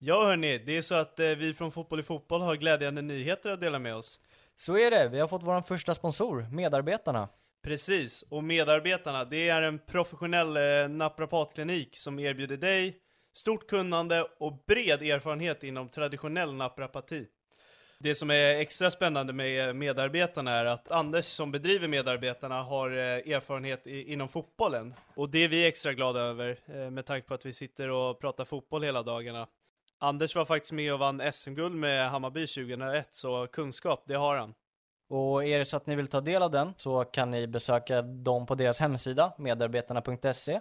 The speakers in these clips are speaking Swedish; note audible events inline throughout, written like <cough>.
Ja hörni, det är så att eh, vi från Fotboll i Fotboll har glädjande nyheter att dela med oss. Så är det, vi har fått vår första sponsor, Medarbetarna. Precis, och Medarbetarna, det är en professionell eh, naprapatklinik som erbjuder dig stort kunnande och bred erfarenhet inom traditionell naprapati. Det som är extra spännande med medarbetarna är att Anders som bedriver medarbetarna har eh, erfarenhet i, inom fotbollen. Och det är vi extra glada över med tanke på att vi sitter och pratar fotboll hela dagarna. Anders var faktiskt med och vann SM-guld med Hammarby 2001, så kunskap, det har han. Och är det så att ni vill ta del av den så kan ni besöka dem på deras hemsida, medarbetarna.se.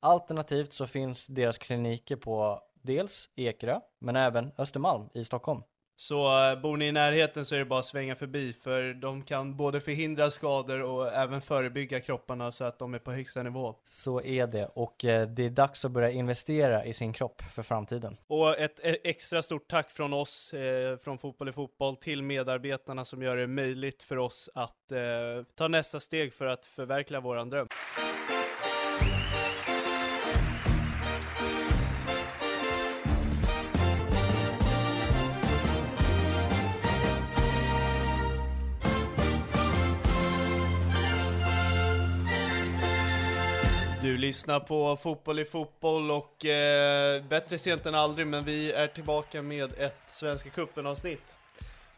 Alternativt så finns deras kliniker på dels Ekerö, men även Östermalm i Stockholm. Så eh, bor ni i närheten så är det bara att svänga förbi, för de kan både förhindra skador och även förebygga kropparna så att de är på högsta nivå. Så är det, och eh, det är dags att börja investera i sin kropp för framtiden. Och ett e- extra stort tack från oss, eh, från Fotboll i Fotboll, till medarbetarna som gör det möjligt för oss att eh, ta nästa steg för att förverkliga våran dröm. Du lyssnar på Fotboll i Fotboll och eh, bättre sent än aldrig, men vi är tillbaka med ett Svenska Cupen avsnitt.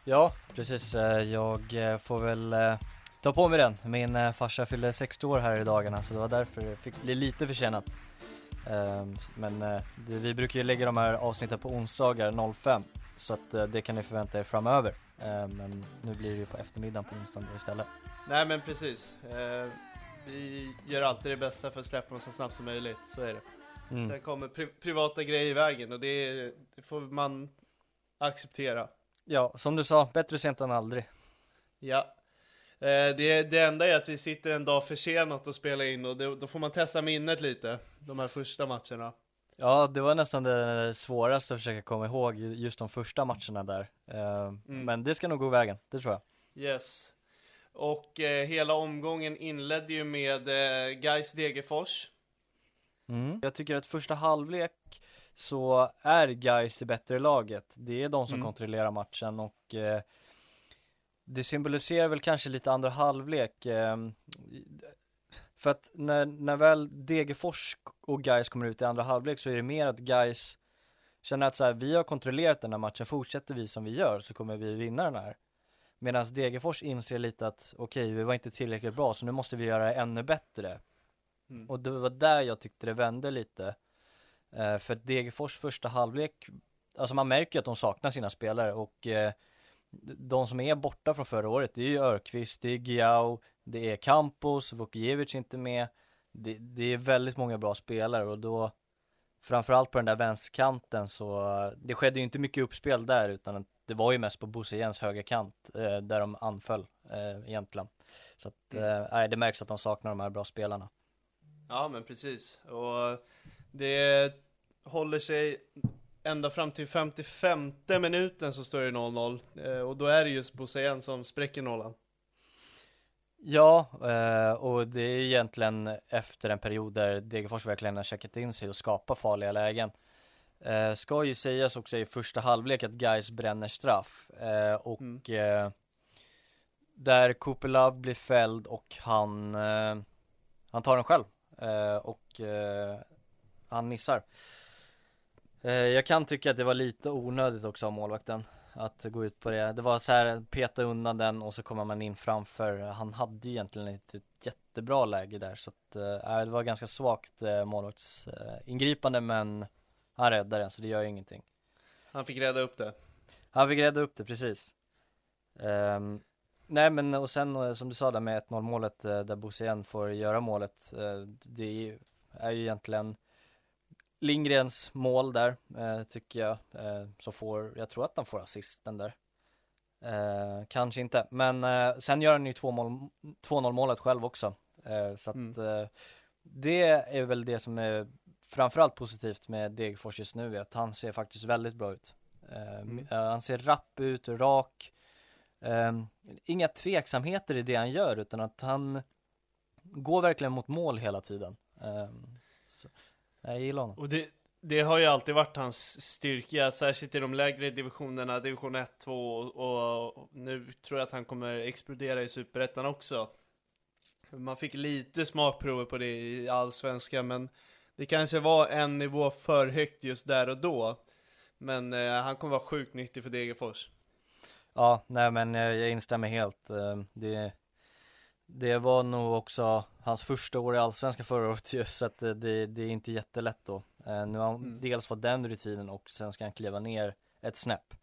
Ja, precis. Eh, Jag eh, får väl eh, ta på mig den. Min farsa fyllde 60 år här i dagarna så det var därför det fick bli lite försenat. Ehm, Men vi brukar ju lägga de här avsnitten på onsdagar 05 så att det kan ni förvänta er framöver. Ehm, Men nu blir det ju på eftermiddagen på onsdagen istället. Nej men precis. Eh, vi gör alltid det bästa för att släppa dem så snabbt som möjligt, så är det. Mm. Sen kommer pri privata grejer i vägen och det, det får man acceptera. Ja, som du sa, bättre sent än aldrig. Ja. Eh, det, det enda är att vi sitter en dag försenat och spelar in och det, då får man testa minnet lite, de här första matcherna. Ja, det var nästan det svåraste att försöka komma ihåg just de första matcherna där. Ehm, Men det ska nog gå vägen, det tror jag. Yes. Och eh, hela omgången inledde ju med eh, Gais Degerfors. Mm. Jag tycker att första halvlek så är Gais det bättre laget. Det är de som Mm. kontrollerar matchen och eh, det symboliserar väl kanske lite andra halvlek. Eh, för att när, när väl Degerfors och Gais kommer ut i andra halvlek så är det mer att Gais känner att så här, vi har kontrollerat den här matchen, fortsätter vi som vi gör så kommer vi vinna den här. Medan Degerfors inser lite att okej, vi var inte tillräckligt bra så nu måste vi göra det ännu bättre. Mm. Och det var där jag tyckte det vände lite. Eh, för Degerfors första halvlek, alltså man märker ju att de saknar sina spelare och eh, de som är borta från förra året, det är ju Örqvist, det är Giao, det är Campos, Vukijevic inte med. Det, det är väldigt många bra spelare och då framförallt på den där vänsterkanten så det skedde ju inte mycket uppspel där utan det var ju mest på Bosse Jens högerkant eh, där de anföll eh, egentligen. Så att, eh, nej, det märks att de saknar de här bra spelarna. Ja men precis. Och det håller sig ända fram till 55 minuten så står det 0-0. Eh, och då är det just Bosse som spräcker nollan. Ja, eh, och det är egentligen efter en period där Degerfors verkligen har checkat in sig och skapat farliga lägen. Eh, ska ju sägas också i första halvlek att Gais bränner straff eh, och eh, där Cooper Love blir fälld och han, eh, han tar den själv eh, och eh, han missar. Jag kan tycka att det var lite onödigt också av målvakten att gå ut på det. Det var så här, peta undan den och så kommer man in framför. Han hade ju egentligen inte ett jättebra läge där så att, eh, det var ganska svagt eh, målvaktsingripande men han räddade den så det gör ju ingenting. Han fick rädda upp det. Han fick rädda upp det, precis. Ehm, nej men och sen eh, som du sa där med 1-0 målet eh, där Bosén får göra målet. eh, det är ju, egentligen Lindgrens mål där, tycker jag. Så får, jag tror att han får assisten där. Eh, kanske inte, men eh, sen gör han ju 2-0 2-0 målet själv också. Eh, så att eh, det är väl det som är framförallt positivt med Degerfors just nu, är att han ser faktiskt väldigt bra ut. Eh, Mm. eh, han ser rapp ut, rak. Eh, inga tveksamheter i det han gör, utan att han går verkligen mot mål hela tiden. Eh, så, jag gillar honom. Och det, det har ju alltid varit hans styrka, särskilt i de lägre divisionerna, division 1, 2 och, och nu tror jag att han kommer explodera i superettan också. Man fick lite smakprover på det i allsvenskan, men det kanske var en nivå för högt just där och då. Men eh, han kommer vara sjukt nyttig för Degerfors. Ja, nej men jag, jag instämmer helt. Eh, det, det var nog också hans första år i Allsvenskan förra året just, så att det, det är inte jättelätt då. Eh, nu har han mm. dels fått den rutinen och sen ska han kliva ner ett snäpp.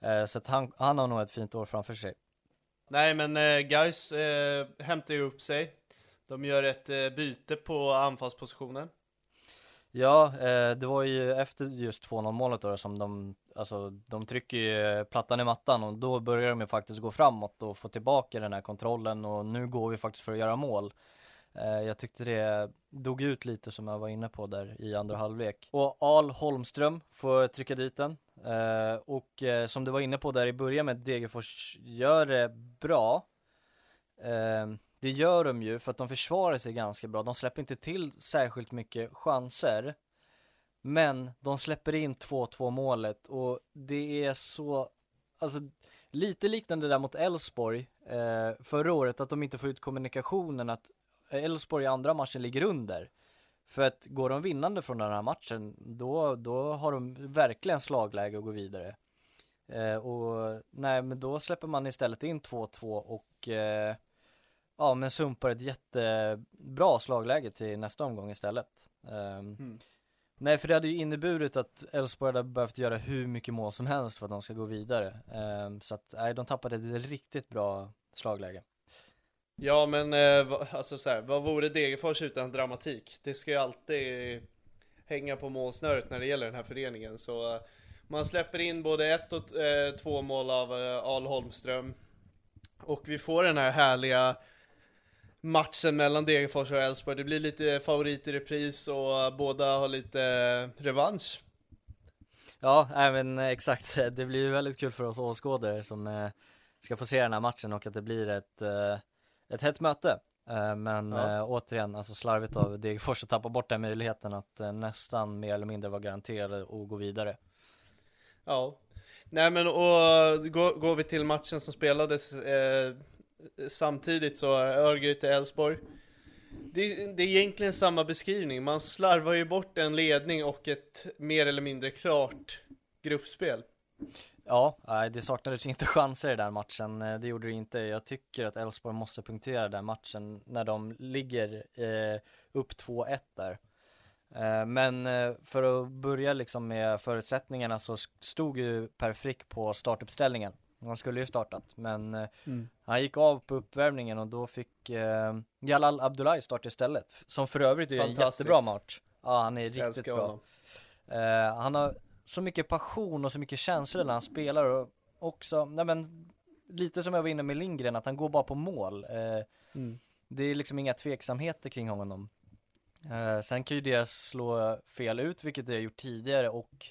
Eh, så att han, han har nog ett fint år framför sig. Nej men eh, guys eh, hämtar ju upp sig. De gör ett eh, byte på anfallspositionen. Ja, eh, det var ju efter just 2-0 målet då som de, alltså de trycker ju plattan i mattan och då börjar de ju faktiskt gå framåt och få tillbaka den här kontrollen och nu går vi faktiskt för att göra mål. Eh, jag tyckte det dog ut lite som jag var inne på där i andra halvlek. Och Al Holmström får trycka dit den. Eh, och eh, som du var inne på där i början med Degerfors gör det bra. Eh, det gör de ju för att de försvarar sig ganska bra. De släpper inte till särskilt mycket chanser. Men de släpper in 2-2 målet och det är så, alltså lite liknande där mot Elfsborg eh, förra året, att de inte får ut kommunikationen att Elfsborg i andra matchen ligger under. För att går de vinnande från den här matchen, då, då har de verkligen slagläge att gå vidare. Eh, och nej, men då släpper man istället in 2-2 och eh, ja men sumpar ett jättebra slagläge till nästa omgång istället. Um, mm. Nej för det hade ju inneburit att Elfsborg hade behövt göra hur mycket mål som helst för att de ska gå vidare. Um, så att nej, de tappade ett riktigt bra slagläge. Ja men eh, alltså så här, vad vore Degerfors utan dramatik? Det ska ju alltid hänga på målsnöret när det gäller den här föreningen så uh, man släpper in både ett och eh, två mål av eh, Al Holmström och vi får den här härliga matchen mellan Degerfors och Elfsborg. Det blir lite favorit i repris och båda har lite revansch. Ja, även exakt. <laughs> Det blir ju väldigt kul för oss åskådare som eh, ska få se den här matchen och att det blir ett, eh, ett hett möte. Eh, men ja. återigen, alltså slarvigt av Degerfors att tappa bort den möjligheten att nästan mer eller mindre vara garanterade att gå vidare. Ja, nej men och går, går vi till matchen som spelades eh, samtidigt så Örgryte-Elfsborg det, det, är egentligen samma beskrivning, man slarvar ju bort en ledning och ett mer eller mindre klart gruppspel Ja, det saknades inte chanser i den matchen, eh, det gjorde det inte. Jag tycker att Elfsborg måste punktera den matchen när de ligger eh, upp 2-1 där. Eh, men för att börja liksom med förutsättningarna så stod ju Per Frick på startuppställningen han skulle ju startat, men mm. Han gick av på uppvärmningen och då fick eh, Jalal Abdullahi starta istället. Som för övrigt är en jättebra match. Ja, han är riktigt bra. Eh, han har så mycket passion och så mycket känslor när han spelar och också, nej men lite som jag var inne med Lindgren, att han går bara på mål. Eh, mm. Det är liksom inga tveksamheter kring honom. Eh, sen kan ju det slå fel ut, vilket det har gjort tidigare och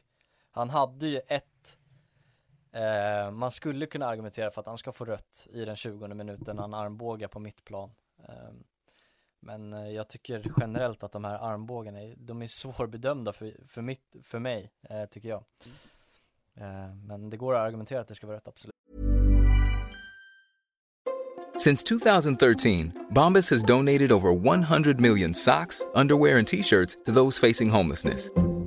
han hade ju ett Eh, man skulle kunna argumentera för att han ska få rött i den 20 minuten när han armbågar på mittplan. Eh, men jag tycker generellt att de här armbågarna, de är svårbedömda för, för, mitt, för mig, eh, tycker jag. Eh, men det går att argumentera att det ska vara rött, absolut. Since 2013, Bombas has donated over 100 million socks, underwear and t-shirts to those facing homelessness.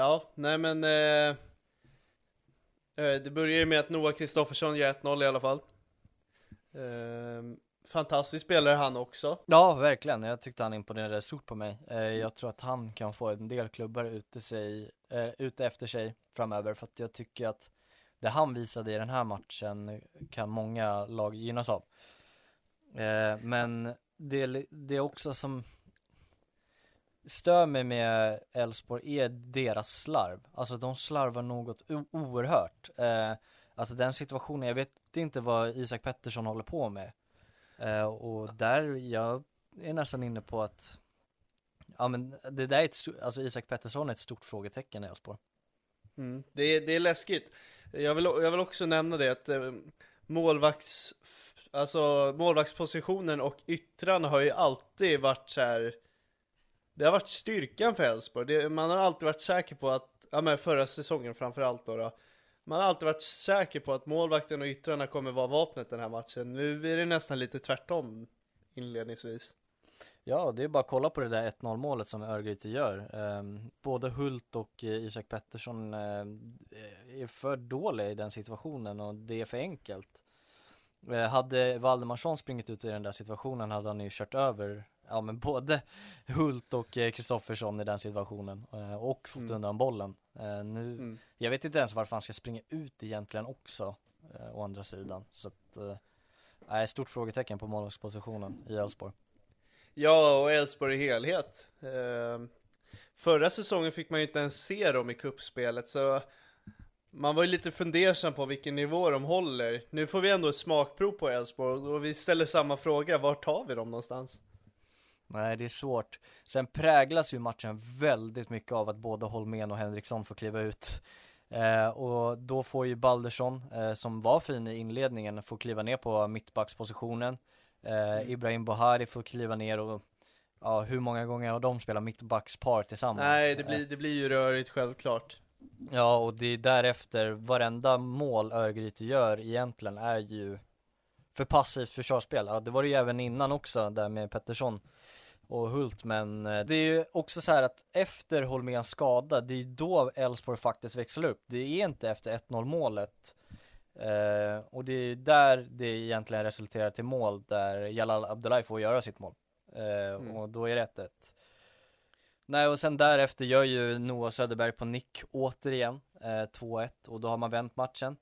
Ja, nej men eh, eh, Det börjar ju med att Noah Kristoffersson gör 1-0 i alla fall eh, Fantastisk spelare han också Ja, verkligen. Jag tyckte han imponerade stort på mig. Eh, jag tror att han kan få en del klubbar ute, sig, eh, ute efter sig framöver för att jag tycker att det han visade i den här matchen kan många lag gynnas av. Eh, men det, det är också som stör mig med Elfsborg är deras slarv. Alltså de slarvar något oerhört. Eh, alltså den situationen, jag vet inte vad Isak Pettersson håller på med. Eh, och där, jag är nästan inne på att Ja men det där är ett stort, alltså Isak Pettersson är ett stort frågetecken i Elfsborg. mm. det, är, det är läskigt jag vill, jag vill också nämna det att eh, målvakts Alltså målvaktspositionen och yttrarna har ju alltid varit så här. Det har varit styrkan för Elfsborg, Det- man har alltid varit säker på att, ja men förra säsongen framförallt då, då Man har alltid varit säker på att målvakten och yttrarna kommer vara vapnet den här matchen Nu är det nästan lite tvärtom inledningsvis Ja, det är bara att kolla på det där 1-0 målet som Örgryte gör. Ehm, både Hult och eh, Isak Pettersson eh, är för dåliga i den situationen och det är för enkelt. Eh, hade Valdemarsson springit ut i den där situationen hade han ju kört över ja men både Hult och eh, Kristoffersson i den situationen eh, och fått Mm. undan bollen. Eh, nu, Mm. jag vet inte ens varför han ska springa ut egentligen också, å andra sidan. Så att, nej, stort frågetecken på målvaktspositionen i Elfsborg. Ja, och Elfsborg i helhet. Eh, förra säsongen fick man ju inte ens se dem i kuppspelet så man var ju lite fundersam på vilken nivå de håller. Nu får vi ändå ett smakprov på Elfsborg och vi ställer samma fråga, var tar vi dem någonstans? Nej, det är svårt. Sen präglas ju matchen väldigt mycket av att både Holmén och Henriksson får kliva ut. Eh, och då får ju Baldersson, eh, som var fin i inledningen, få kliva ner på mittbackspositionen. Eh, Ibrahim Bohari får kliva ner och ja, hur många gånger har de spelat mittbackspar tillsammans? Nej, det Eh, blir, det blir ju rörigt självklart. Ja, och det är därefter, varenda mål Örgryte gör egentligen är ju för passivt försvarsspel. Ja, det var det ju även innan också, där med Pettersson och Hult, men eh, det är ju också så här att efter Holméns skada, det är ju då Elfsborg faktiskt växlar upp. Det är inte efter 1-0 målet. Eh, och det är där det egentligen resulterar till mål, där Jalal Abdullahi får göra sitt mål. Eh, Och då är det 1-1. Nej och sen därefter gör ju Noah Söderberg på nick återigen, eh, 2-1 och då har man vänt matchen.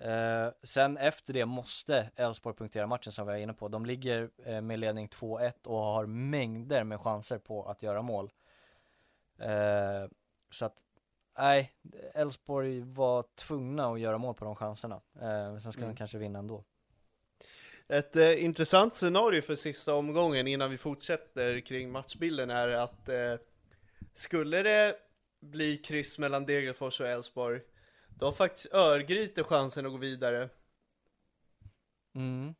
Eh, sen efter det måste Elfsborg punktera matchen som vi var inne på. De ligger eh, med ledning 2-1 och har mängder med chanser på att göra mål. Eh, så att, nej, Elfsborg var tvungna att göra mål på de chanserna. Eh, sen ska Mm. de kanske vinna ändå. Ett eh, intressant scenario för sista omgången innan vi fortsätter kring matchbilden är att eh, skulle det bli kryss mellan Degerfors och Elfsborg då har faktiskt Örgryte chansen att gå vidare. Mm.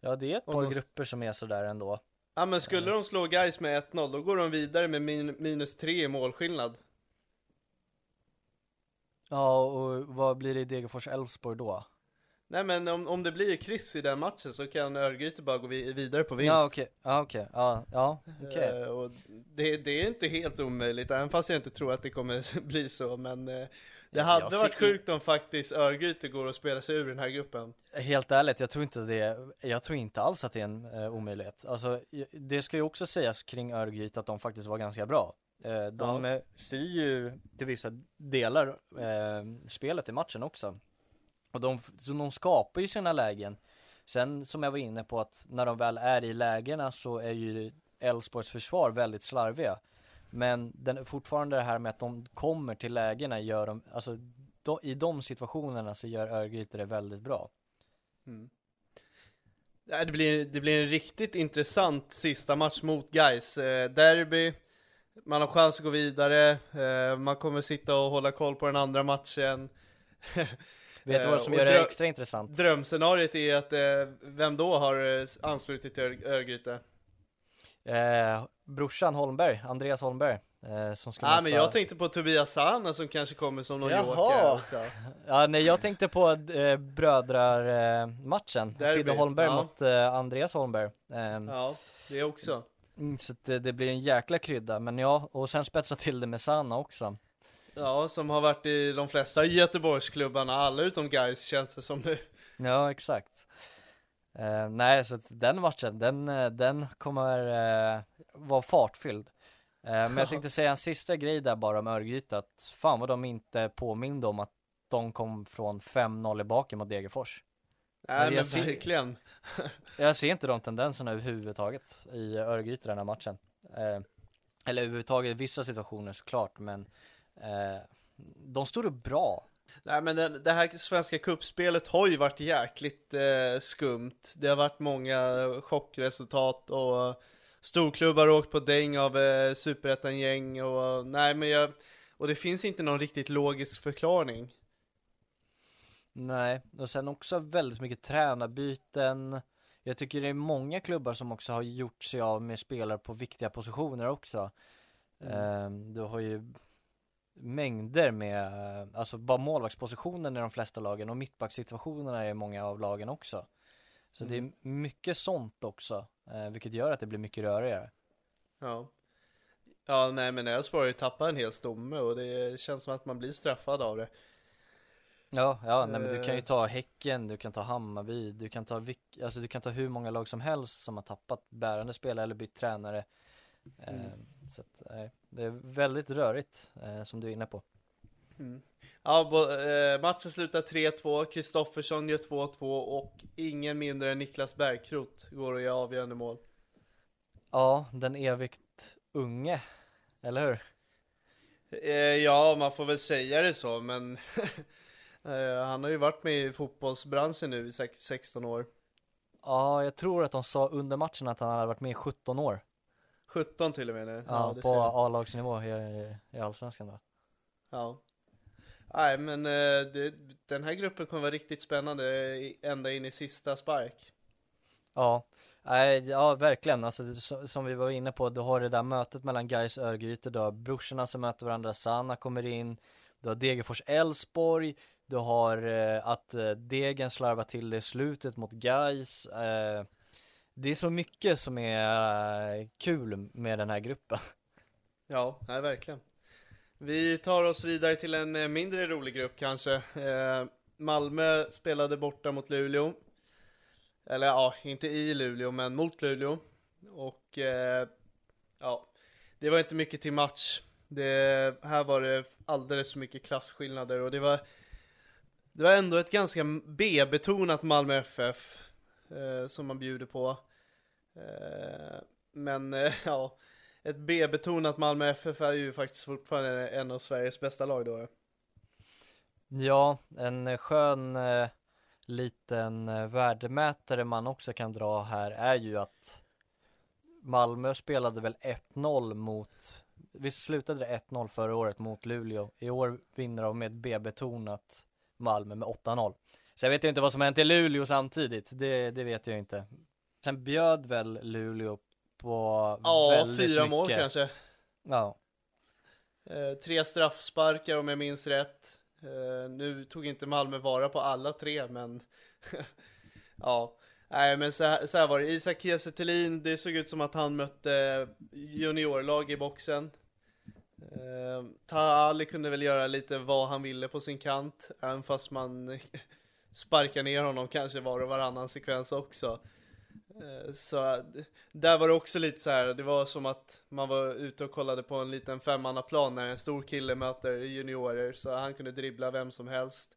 Ja det är ett Om par de grupper som är sådär ändå. Ja men skulle de slå Gais med 1-0 då går de vidare med min, minus 3 i målskillnad. Ja och vad blir det i Degerfors Elfsborg då? Nej men om, om det blir kryss i den matchen så kan Örgryte bara gå vi, vidare på vinst. Ja okej, ja okej, ja, ja okej. Eh, och det, det är inte helt omöjligt, även fast jag inte tror att det kommer <laughs> bli så, men eh, det Jag hade ser- varit sjukt om faktiskt Örgryte går och spelar sig ur den här gruppen. Helt ärligt, jag tror inte det, jag tror inte alls att det är en eh, omöjlighet. Alltså, det ska ju också sägas kring Örgryte att de faktiskt var ganska bra. Eh, de Ja. styr ju till vissa delar eh, spelet i matchen också. Och de, så de skapar ju sina lägen. Sen som jag var inne på att när de väl är i lägena så är ju Elfsborgs försvar väldigt slarviga. Men den, fortfarande det här med att de kommer till lägena gör de, alltså då, i de situationerna så gör Örgryte det väldigt bra. Mm. Det blir, det blir en riktigt intressant sista match mot Guys. Eh, derby, man har chans att gå vidare, eh, man kommer sitta och hålla koll på den andra matchen. <laughs> Vet du vad som Eh, gör och det extra intressant? Drömscenariot är att, vem då har anslutit till Ör- Örgryte? Eh, brorsan Holmberg, Andreas Holmberg, eh, som ska ah, men möta- jag tänkte på Tobias Sana som kanske kommer som någon joker också. <laughs> Ja, nej jag tänkte på eh, brödrar-matchen, eh, Fidde Holmberg ja. mot eh, Andreas Holmberg. Ehm, Ja, det också. mm, Så det, det blir en jäkla krydda, men ja, och sen spetsa till det med Sanna också. Ja, som har varit i de flesta Göteborgsklubbarna, alla utom Guys känns det som nu. Ja, exakt. Eh, nej, så att den matchen, den, eh, den kommer eh, vara fartfylld. Eh, men jag tänkte <laughs> säga en sista grej där bara om Örgryte, att fan vad de inte påminde om att de kom från 5-0 i baken mot Degerfors. Nej Men men, ser- verkligen. <laughs> Jag ser inte de tendenserna överhuvudtaget i Örgryte den här matchen. Eller överhuvudtaget i vissa situationer såklart, men de stod upp bra. Nej men det, det här svenska kuppspelet har ju varit jäkligt eh, skumt. Det har varit många chockresultat och storklubbar har åkt på däng av eh, superettan-gäng och nej men jag, och det finns inte någon riktigt logisk förklaring. Nej, och sen också väldigt mycket tränarbyten. Jag tycker det är många klubbar som också har gjort sig av med spelare på viktiga positioner också. Eh, du har ju mängder med, alltså bara målvaktspositionen i de flesta lagen och mittbacksituationerna i många av lagen också. Så det är mycket sånt också, eh, vilket gör att det blir mycket rörigare. Ja. Ja nej men Elfsborg har ju tappat en hel stomme och det känns som att man blir straffad av det. Ja, ja, nej men du kan ju Eh. ta Häcken, du kan ta Hammarby, du kan ta alltså du kan ta hur många lag som helst som har tappat bärande spelare eller bytt tränare. Mm. Eh, så att, det är väldigt rörigt, eh, som du är inne på. Ja, bo, eh, matchen slutar 3-2, Kristoffersson gör 2-2 och ingen mindre än Niklas Bergkrot går och gör avgörande mål. Ja, den evigt unge, eller hur? Eh, ja, man får väl säga det så, men <laughs> han har ju varit med i fotbollsbranschen nu i sex- 16 år. Ja, jag tror att de sa under matchen att han hade varit med i 17 år. 17 till och med nu. Ja, det på. A-lagsnivå i, i, Allsvenskan då. Ja. Nej, men eh, det, den här gruppen kommer vara riktigt spännande ända in i sista spark. Ja, nej, ja verkligen. Alltså, som vi var inne på, du har det där mötet mellan Gais och Örgryte, du har brorsorna som möter varandra, Sanna kommer in, du har Degerfors Elfsborg, du har eh, att eh, Degen slarvar till det i slutet mot Gais. Eh, det är så mycket som är eh, kul med den här gruppen. Ja, nej, verkligen. Vi tar oss vidare till en eh, mindre rolig grupp kanske. Eh, Malmö spelade borta mot Luleå. Eller ja, inte i Luleå, men mot Luleå. Och eh, ja, det var inte mycket till match. Det, här var det alldeles för mycket klasskillnader och det var Det var ändå ett ganska B-betonat Malmö FF eh, som man bjuder på. Eh, men eh, <laughs> ja, ett B-betonat Malmö FF är ju faktiskt fortfarande en av Sveriges bästa lag då. Eh. Ja, en skön eh, liten eh, värdemätare man också kan dra här är ju att Malmö spelade väl 1-0 mot, visst slutade det 1-0 förra året mot Luleå. I år vinner de med ett B-betonat Malmö med 8-0. Jag vet ju inte vad som hänt i Luleå samtidigt, det, det vet jag inte. Sen bjöd väl Luleå på Ja, väldigt fyra mycket. mål kanske. Ja, Eh, tre straffsparkar om jag minns rätt. Eh, nu tog inte Malmö vara på alla tre, men <laughs> ja. Nej, men så här, så här var det. Isak Kiese det såg ut som att han mötte juniorlag i boxen. Eh, Taha Ali kunde väl göra lite vad han ville på sin kant, även fast man <laughs> sparkar ner honom kanske var och varannan sekvens också. Eh, så eh, där var det också lite så här, det var som att man var ute och kollade på en liten femmannaplan när en stor kille möter juniorer, så han kunde dribbla vem som helst.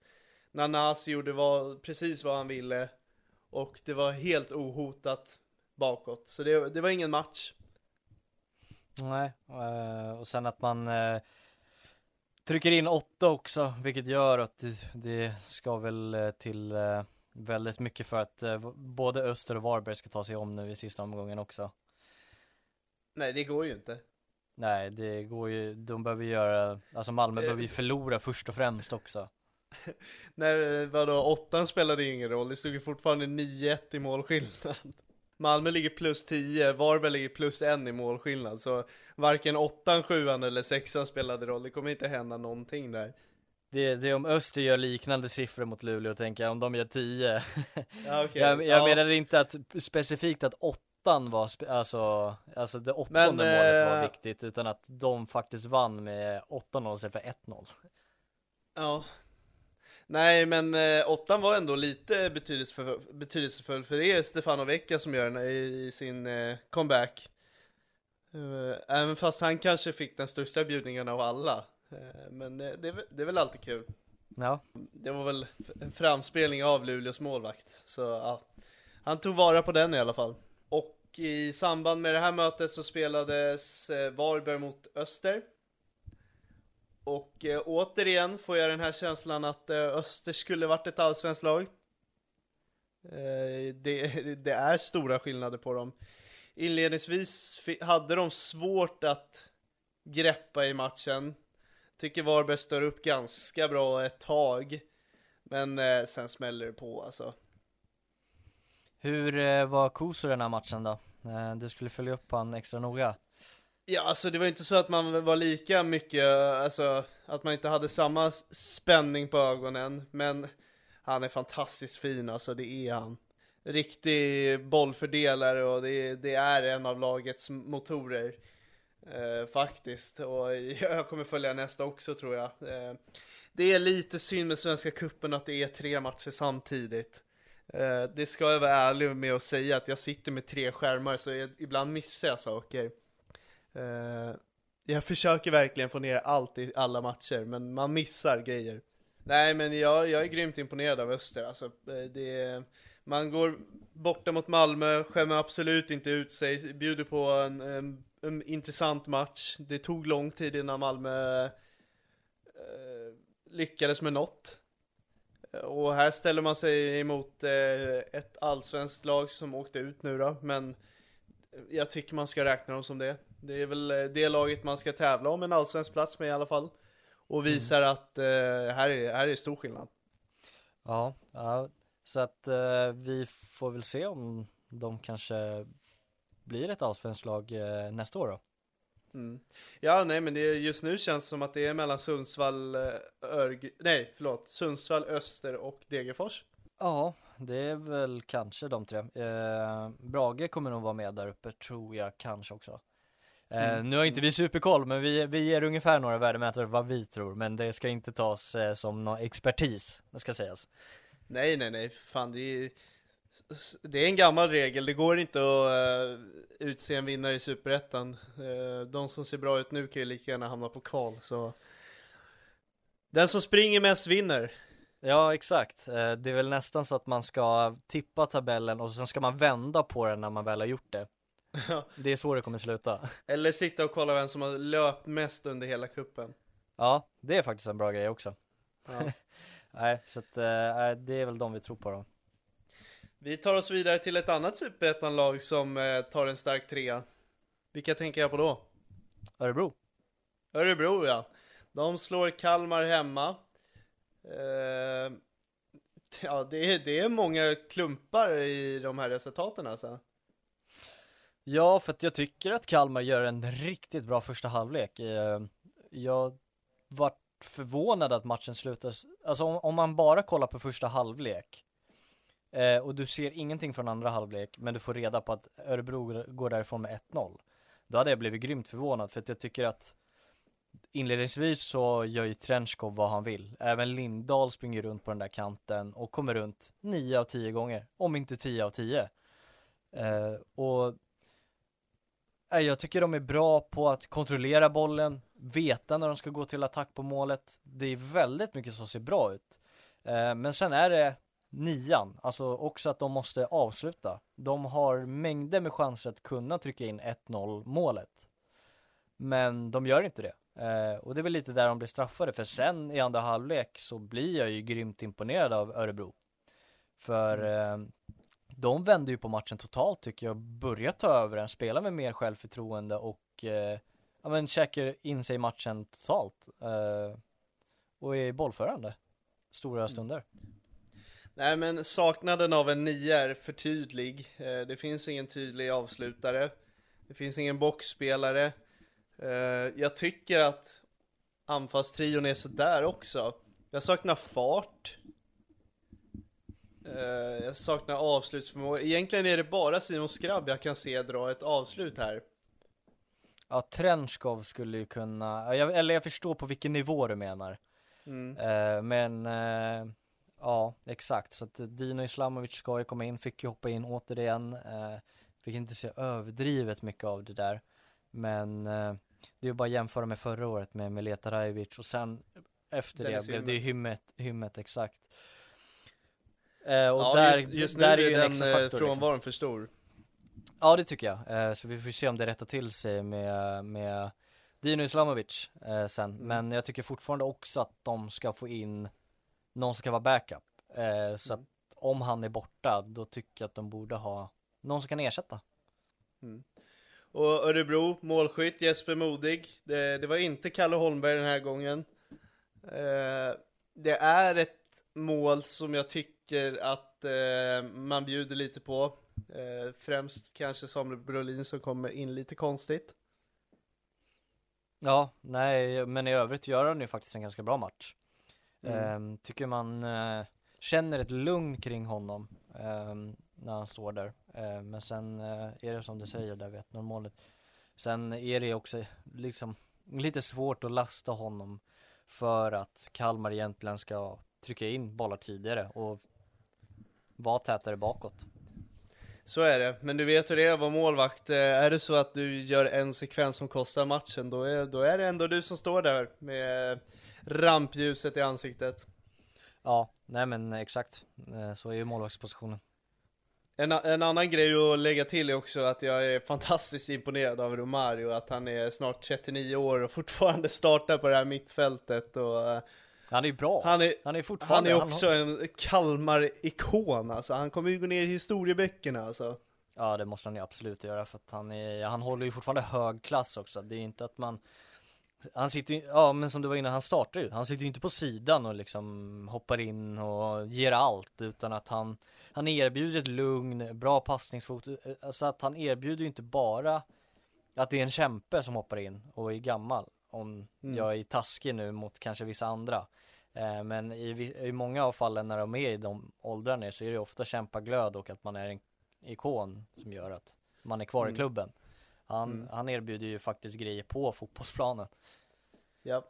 Nanasi gjorde vad, precis vad han ville, och det var helt ohotat bakåt, så det, det var ingen match. Nej, eh, och sen att man trycker in åtta också, vilket gör att det, ska väl eh, till eh, Väldigt mycket för att eh, både Öster och Varberg ska ta sig om nu i sista omgången också. Nej, det går ju inte. Nej, det går ju, de behöver göra, alltså Malmö Eh. behöver ju förlora först och främst också. <laughs> Nej, vadå, åttan spelade ingen roll. Det stod ju fortfarande 9-1 i målskillnad. Malmö ligger plus 10, Varberg ligger plus 1 i målskillnad. Så varken åttan, sjuan eller sexan spelade roll. Det kommer inte hända någonting där. Det, det är om Öster gör liknande siffror mot Luleå tänker jag, om de gör 10. Ja, okej. jag jag Ja. menar inte att specifikt att åttan var, spe, alltså, alltså det åttonde Men, målet var eh, viktigt, utan att de faktiskt vann med 8-0 istället för 1-0. Ja. Nej, men eh, åttan var ändå lite betydelsefull, betydelsefull för det är Stefano Vecchia som gör den i, i sin eh, comeback. Eh, även fast han kanske fick den största bjudningen av alla. Eh, men eh, det, är väl- det är väl alltid kul. Ja, Det var väl en framspelning av Luleås målvakt. Så ja, han tog vara på den i alla fall. Och i samband med det här mötet så spelades eh, Varberg mot Öster. Och eh, återigen får jag den här känslan att eh, Öster skulle varit ett allsvenskt lag. Eh, det, <laughs> det är stora skillnader på dem. Inledningsvis hade de svårt att greppa i matchen. Tycker Varberg står upp ganska bra ett tag. Men eh, sen smäller det på alltså. hur eh, var Koso den här matchen då? Eh, du skulle följa upp han extra noga. Ja, alltså det var inte så att man var lika mycket, alltså att man inte hade samma spänning på ögonen. Men han är fantastiskt fin, alltså det är han. Riktig bollfördelare och det, det är en av lagets motorer. Eh, faktiskt. Och <laughs> jag kommer följa nästa också tror jag. Eh, det är lite synd med Svenska Cupen att det är tre matcher samtidigt. Eh, det ska jag vara ärlig med att säga att jag sitter med tre skärmar så jag, ibland missar jag saker. Eh, jag försöker verkligen få ner allt i alla matcher, men man missar grejer. Nej, men jag, jag är grymt imponerad av Öster. Alltså, eh, det, man går borta mot Malmö, skämmer absolut inte ut sig, bjuder på en, en, en intressant match. Det tog lång tid innan Malmö eh, lyckades med något. Eh, och här ställer man sig emot eh, ett allsvenskt lag som åkte ut nu då, men jag tycker man ska räkna dem som det. Det är väl eh, det laget man ska tävla om en allsvensk plats med i alla fall. Och visar att eh, här, är, här är stor skillnad. Ja, ja så att eh, vi får väl se om de kanske blir ett allsvenskt lag eh, nästa år då. Mm. Ja, nej men det, just nu känns det som att det är mellan Sundsvall, eh, Örg, nej förlåt, Sundsvall, Öster och Degerfors. Ja, det är väl kanske de tre. Eh, Brage kommer nog vara med där uppe tror jag kanske också. Eh, Nu har inte vi superkoll men vi, vi ger ungefär några värdemätare vad vi tror men det ska inte tas eh, som någon expertis, det ska sägas. Nej, nej, nej, fan det är, det är en gammal regel, det går inte att uh, utse en vinnare i Superettan. Eh, de som ser bra ut nu kan ju lika gärna hamna på kval, så Den som springer mest vinner. Ja exakt, Eh, det är väl nästan så att man ska tippa tabellen och sen ska man vända på den när man väl har gjort det. Det är så det kommer sluta. Eller sitta och kolla vem som har löpt mest under hela kuppen. Ja, det är faktiskt en bra grej också. Ja. <laughs> Nej, så att eh, det är väl de vi tror på då. Vi tar oss vidare till ett annat Superettan-lag som eh, tar en stark trea. Vilka tänker jag på då? Örebro. Örebro ja. De slår Kalmar hemma. Eh, ja, det är, det är många klumpar i de här resultaten alltså. Ja, för att jag tycker att Kalmar gör en riktigt bra första halvlek. Eh, jag vart förvånad att matchen slutas, alltså om, om man bara kollar på första halvlek eh, och du ser ingenting från andra halvlek, men du får reda på att Örebro går därifrån med 1-0. Då hade jag blivit grymt förvånad för att jag tycker att inledningsvis så gör ju Trenchkov vad han vill. Även Lindahl springer runt på den där kanten och kommer runt 9 av 10 gånger, om inte 10 av 10. Eh, och jag tycker de är bra på att kontrollera bollen, veta när de ska gå till attack på målet. Det är väldigt mycket som ser bra ut. Eh, men sen är det nian, alltså också att de måste avsluta. De har mängder med chanser att kunna trycka in 1-0 målet. Men de gör inte det. Eh, och det är väl lite där de blir straffade, för sen i andra halvlek så blir jag ju grymt imponerad av Örebro. För eh, de vände ju på matchen totalt tycker jag, börjar ta över den, spela med mer självförtroende och eh, ja men käkar in sig i matchen totalt. Eh, och är bollförande stora Mm. stunder. Nej men saknaden av en nia är för tydlig. Eh, Det finns ingen tydlig avslutare. Det finns ingen boxspelare. Eh, Jag tycker att anfallstrion är sådär också. Jag saknar fart. Eh, Jag saknar avslutsförmåga. Egentligen är det bara Simon Skrabb jag kan se dra ett avslut här. Ja, Trenchkov skulle ju kunna, ja, jag, eller jag förstår på vilken nivå du menar. Mm. Eh, men eh, ja, exakt. Så att Dino Islamovic ska ju komma in, fick ju hoppa in återigen. Fick inte se överdrivet mycket av det där. Men det är ju bara att jämföra med förra året med Mileta Rajovic och sen efter Dennis det blev det ju hymmet, hymmet exakt. Eh, och Ja, där, just, just nu där är är en den eh, liksom. frånvaron för stor. Ja det tycker jag, eh, så vi får se om det rättar till sig med, med Dino Islamovic eh, sen, Mm. men jag tycker fortfarande också att de ska få in någon som kan vara backup. Så Mm. att om han är borta, då tycker jag att de borde ha någon som kan ersätta. Och Örebro, målskytt Jesper Modig. Det, det var inte Kalle Holmberg den här gången. Det är ett mål som jag tycker att eh, man bjuder lite på. Eh, främst kanske Samuel Brolin som kommer in lite konstigt. Ja, nej, men i övrigt gör han ju faktiskt en ganska bra match. Mm. Eh, tycker man eh, känner ett lugn kring honom eh, när han står där. Eh, men sen eh, är det som du säger där vid 1-0 målet. Sen är det också liksom lite svårt att lasta honom för att Kalmar egentligen ska trycka in bollar tidigare och vara tätare bakåt. Så är det, men du vet hur det är att vara målvakt. Eh, Är det så att du gör en sekvens som kostar matchen, då är, då är det ändå du som står där med rampljuset i ansiktet. Ja, nej men exakt. Eh, så är ju målvaktspositionen. En, en annan grej att lägga till är också att jag är fantastiskt imponerad av Romario, att han är snart 39 år och fortfarande startar på det här mittfältet och eh, Han är ju bra. han är, Han är han fortfarande är han också en Kalmar-ikon alltså, han kommer ju gå ner i historieböckerna alltså. Ja det måste han ju absolut göra för att han är, han håller ju fortfarande hög klass också. Det är inte att man Han sitter ju, ja men som du var inne, han startar ju. Han sitter ju inte på sidan och liksom hoppar in och ger allt utan att han Han erbjuder ett lugn, bra passningsfot, alltså att han erbjuder ju inte bara Att det är en kämpe som hoppar in och är gammal Om Mm. jag är taskig nu mot kanske vissa andra eh, Men i, i många av fallen när de är i de åldrarna så är det ofta kämpaglöd och att man är en ikon som gör att man är kvar i Mm. klubben. Han, Mm. han erbjuder ju faktiskt grejer på fotbollsplanen. Ja.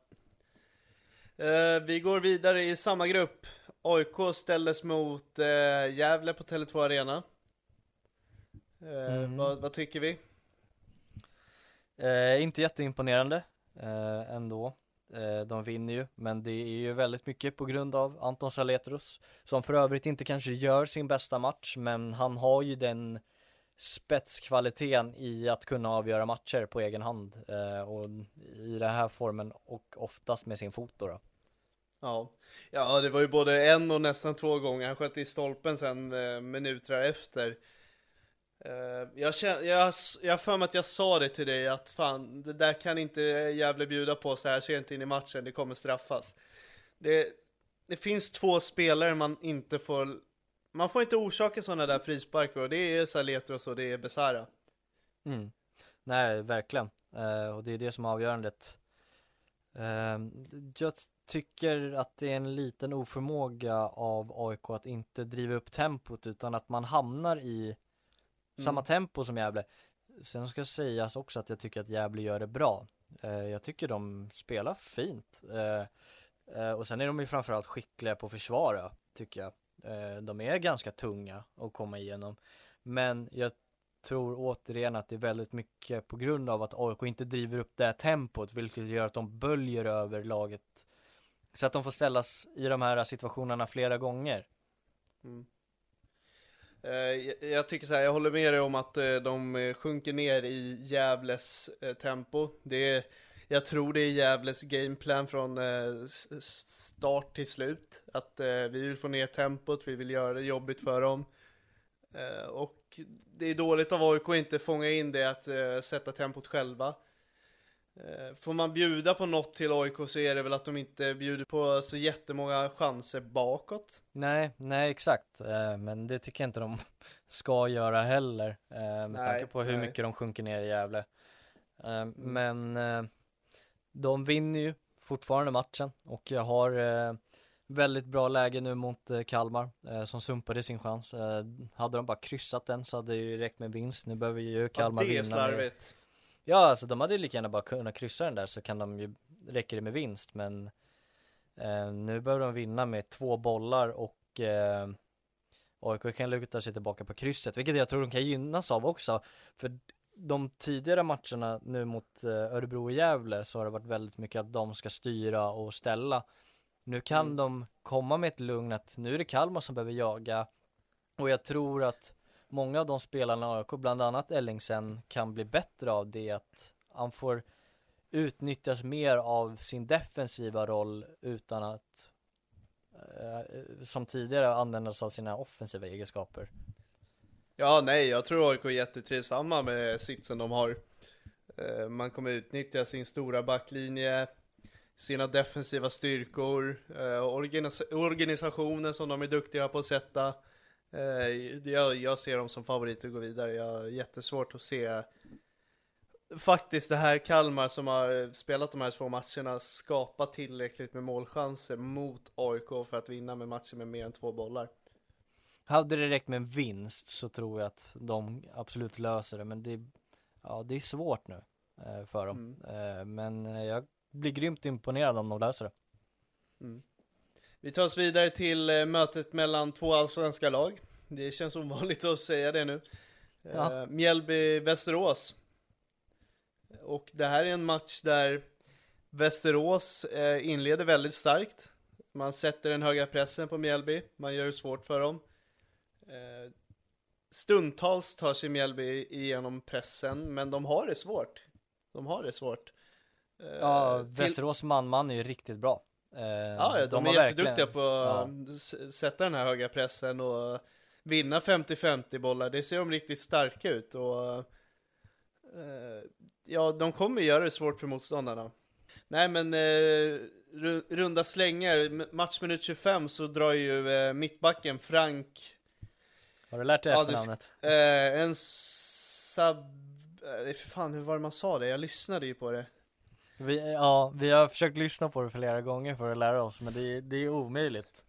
Eh, vi går vidare i samma grupp. AIK ställdes mot eh, Gävle på Tele2 Arena. Eh, Mm. vad, vad tycker vi? Eh, inte jätteimponerande eh, ändå. Eh, de vinner ju, men det är ju väldigt mycket på grund av Anton Saletros som för övrigt inte kanske gör sin bästa match, men han har ju den spetskvaliteten i att kunna avgöra matcher på egen hand eh, och i den här formen och oftast med sin fot då. då. Ja. ja, det var ju både en och nästan två gånger. Han sköt i stolpen sen eh, minuter efter. Eh, jag känner, jag, jag har för mig att jag sa det till dig att fan, det där kan inte Gävle bjuda på så här sent in i matchen, det kommer straffas. Det, det finns två spelare man inte får, man får inte orsaka sådana där frisparker och det är Saletros och det är Besara. Mm. Nej, verkligen. Eh, och det är det som är avgörandet. Ehm, jag tycker att det är en liten oförmåga av AIK att inte driva upp tempot utan att man hamnar i samma Mm. tempo som Gävle. Sen ska sägas också att jag tycker att Gävle gör det bra. Eh, jag tycker de spelar fint. Eh, eh, och sen är de ju framförallt skickliga på att försvara, tycker jag. De är ganska tunga att komma igenom. Men jag tror återigen att det är väldigt mycket på grund av att AIK inte driver upp det här tempot, vilket gör att de böljer över laget. Så att de får ställas i de här situationerna flera gånger. Eh, Eh, jag, tycker så här, jag håller med dig om att eh, de eh, sjunker ner i Gävles tempo. Det är, jag tror det är Gävles gameplan från start till slut. Att vi vill få ner tempot, vi vill göra det jobbigt för dem. Och det är dåligt av AIK att inte fånga in det, att sätta tempot själva. Eh, får man bjuda på något till AIK så är det väl att de inte bjuder på så jättemånga chanser bakåt. Nej, nej exakt, eh, men det tycker jag inte de <laughs> ska göra heller eh, med Nej, tanke på hur nej. mycket de sjunker ner i Gävle. Mm. Men de vinner ju fortfarande matchen och jag har väldigt bra läge nu mot Kalmar som sumpade sin chans. Hade de bara kryssat den så hade det ju räckt med vinst. Nu behöver ju Kalmar ja, det är vinna. med- slarvigt. Ja, alltså de hade ju lika gärna bara kunnat kryssa den där så kan de ju, räcker det med vinst men eh, nu behöver de vinna med två bollar och eh, AIK kan luta sig tillbaka på krysset, vilket jag tror de kan gynnas av också. För de tidigare matcherna nu mot eh, Örebro och Gävle så har det varit väldigt mycket att de ska styra och ställa. Nu kan Mm. de komma med ett lugn att nu är det Kalmar som behöver jaga och jag tror att många av de spelarna i AIK, bland annat Ellingsen, kan bli bättre av det att han får utnyttjas mer av sin defensiva roll utan att eh, som tidigare användas av sina offensiva egenskaper. Ja, nej, jag tror AIK är jättetrivsamma med sitsen de har. Eh, Man kommer utnyttja sin stora backlinje, sina defensiva styrkor, eh, organisationen som de är duktiga på att sätta. Eh, Jag, jag ser dem som favoriter att gå vidare. Jag har jättesvårt att se faktiskt det här Kalmar som har spelat de här två matcherna skapa tillräckligt med målchanser mot AIK för att vinna med matcher med mer än två bollar. Hade det räckt med en vinst så tror jag att de absolut löser det, men det, ja, det är svårt nu eh, för dem. Mm. Eh, men jag blir grymt imponerad om de löser det. Vi tar oss vidare till eh, mötet mellan två allsvenska lag. Det känns ovanligt att säga det nu. Ja. Eh, Mjällby-Västerås. Och det här är en match där Västerås eh, inleder väldigt starkt. Man sätter den höga pressen på Mjällby, man gör det svårt för dem. Stundtals tar sig Mjällby igenom pressen, men de har det svårt. De har det svårt. Ja, till- Västerås man-man är ju riktigt bra. Eh, Ja, ja, de, är jätteduktiga verkligen- på ja. att s- sätta den här höga pressen och vinna 50-50 bollar. Det ser de riktigt starka ut och eh, ja, de kommer göra det svårt för motståndarna. Nej, men eh, ru- runda slängar, matchminut 25 så drar ju eh, mittbacken Frank Har du lärt dig Ja, efternamnet? eh, en sub... Eh, för fan, hur var det man sa det? Jag lyssnade ju på det. Vi, ja, vi har försökt lyssna på det flera gånger för att lära oss, men det, är- det är omöjligt.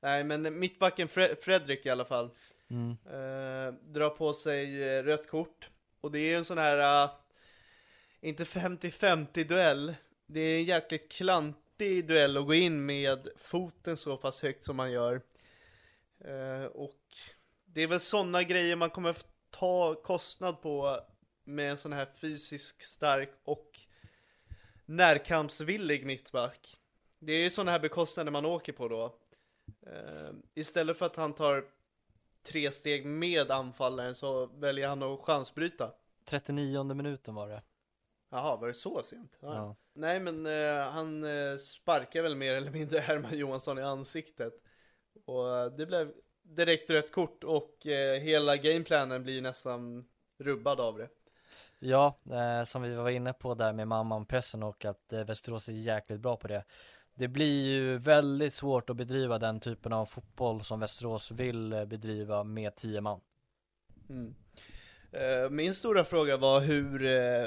Nej, men mittbacken Fre- Fredrik i alla fall. Mm. Eh, drar på sig eh, rött kort. Och det är en sån här, eh, inte 50-50 duell. Det är en jäkligt klantig duell att gå in med foten så pass högt som man gör. Eh, och det är väl sådana grejer man kommer ta kostnad på med en sån här fysisk stark och närkampsvillig mittback. Det är sådana här bekostnader man åker på då. Eh, istället för att han tar tre steg med anfallaren så väljer han att chansbryta. 39 minuten var det. Jaha, var det så sent? Ja. Ja. Nej men eh, han eh, sparkar väl mer eller mindre Herman Johansson i ansiktet. Och eh, det blev direkt rött kort och hela gameplanen blir nästan rubbad av det. Ja, eh, som vi var inne på där med mamman-pressen och att eh, Västerås är jäkligt bra på det. Det blir ju väldigt svårt att bedriva den typen av fotboll som Västerås vill eh, bedriva med tio man. Mm. Eh, Min stora fråga var hur eh,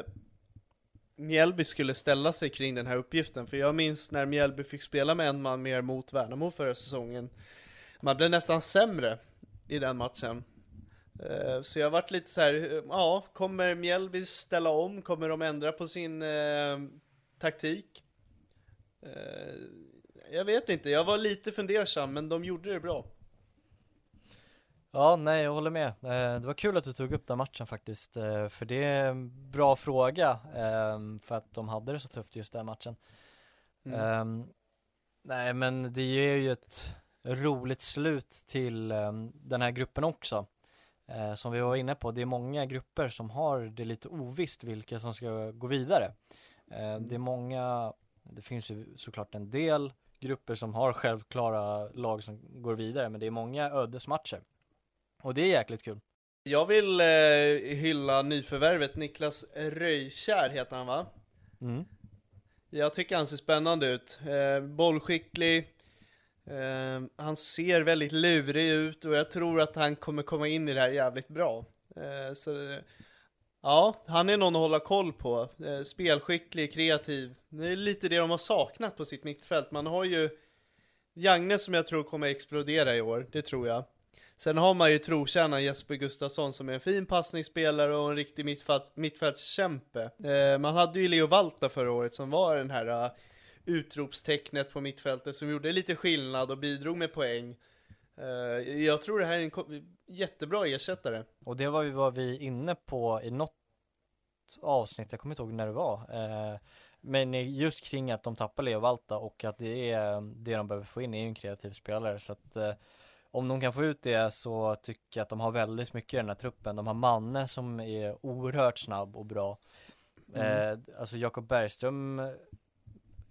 Mjällby skulle ställa sig kring den här uppgiften. För jag minns när Mjällby fick spela med en man mer mot Värnamo förra säsongen. Man blev nästan sämre i den matchen. Eh, Så jag varit lite så här, eh, ja, kommer Mjällby ställa om? Kommer de ändra på sin eh, taktik? Eh, jag vet inte, jag var lite fundersam, men de gjorde det bra. Ja, nej jag håller med. Eh, Det var kul att du tog upp den matchen faktiskt, för det är en bra fråga, för att de hade det så tufft just den matchen. Mm. Ehm, nej men det ger ju ett roligt slut till den här gruppen också. Eh, som vi var inne på, det är många grupper som har det lite ovisst vilka som ska gå vidare. Eh, det är många, det finns ju såklart en del grupper som har självklara lag som går vidare, men det är många ödesmatcher. Och det är jäkligt kul. Jag vill eh, hylla nyförvärvet Niklas Röjkär heter han va? Mm. Jag tycker han ser spännande ut. Eh, bollskicklig, Ehm, han ser väldigt lurig ut och jag tror att han kommer komma in i det här jävligt bra. Eh, så, ja, han är någon att hålla koll på. Eh, spelskicklig, kreativ. Det är lite det de har saknat på sitt mittfält. Man har ju Jagne som jag tror kommer explodera i år, det tror jag. Sen har man ju trotjänaren Jesper Gustafsson som är en fin passningsspelare och en riktig mittfält, mittfältskämpe. Eh, man hade ju Leo Valta förra året som var den här uh, utropstecknet på mittfältet som gjorde lite skillnad och bidrog med poäng. Eh, jag tror det här är en jättebra ersättare. Och det var vi, var vi inne på i något avsnitt, jag kommer inte ihåg när det var. Eh, men just kring att de tappar Leo Valta och att det är det de behöver få in är en kreativ spelare. Så att eh, om de kan få ut det så tycker jag att de har väldigt mycket i den här truppen. De har Manne som är oerhört snabb och bra. Mm. Eh, alltså Jakob Bergström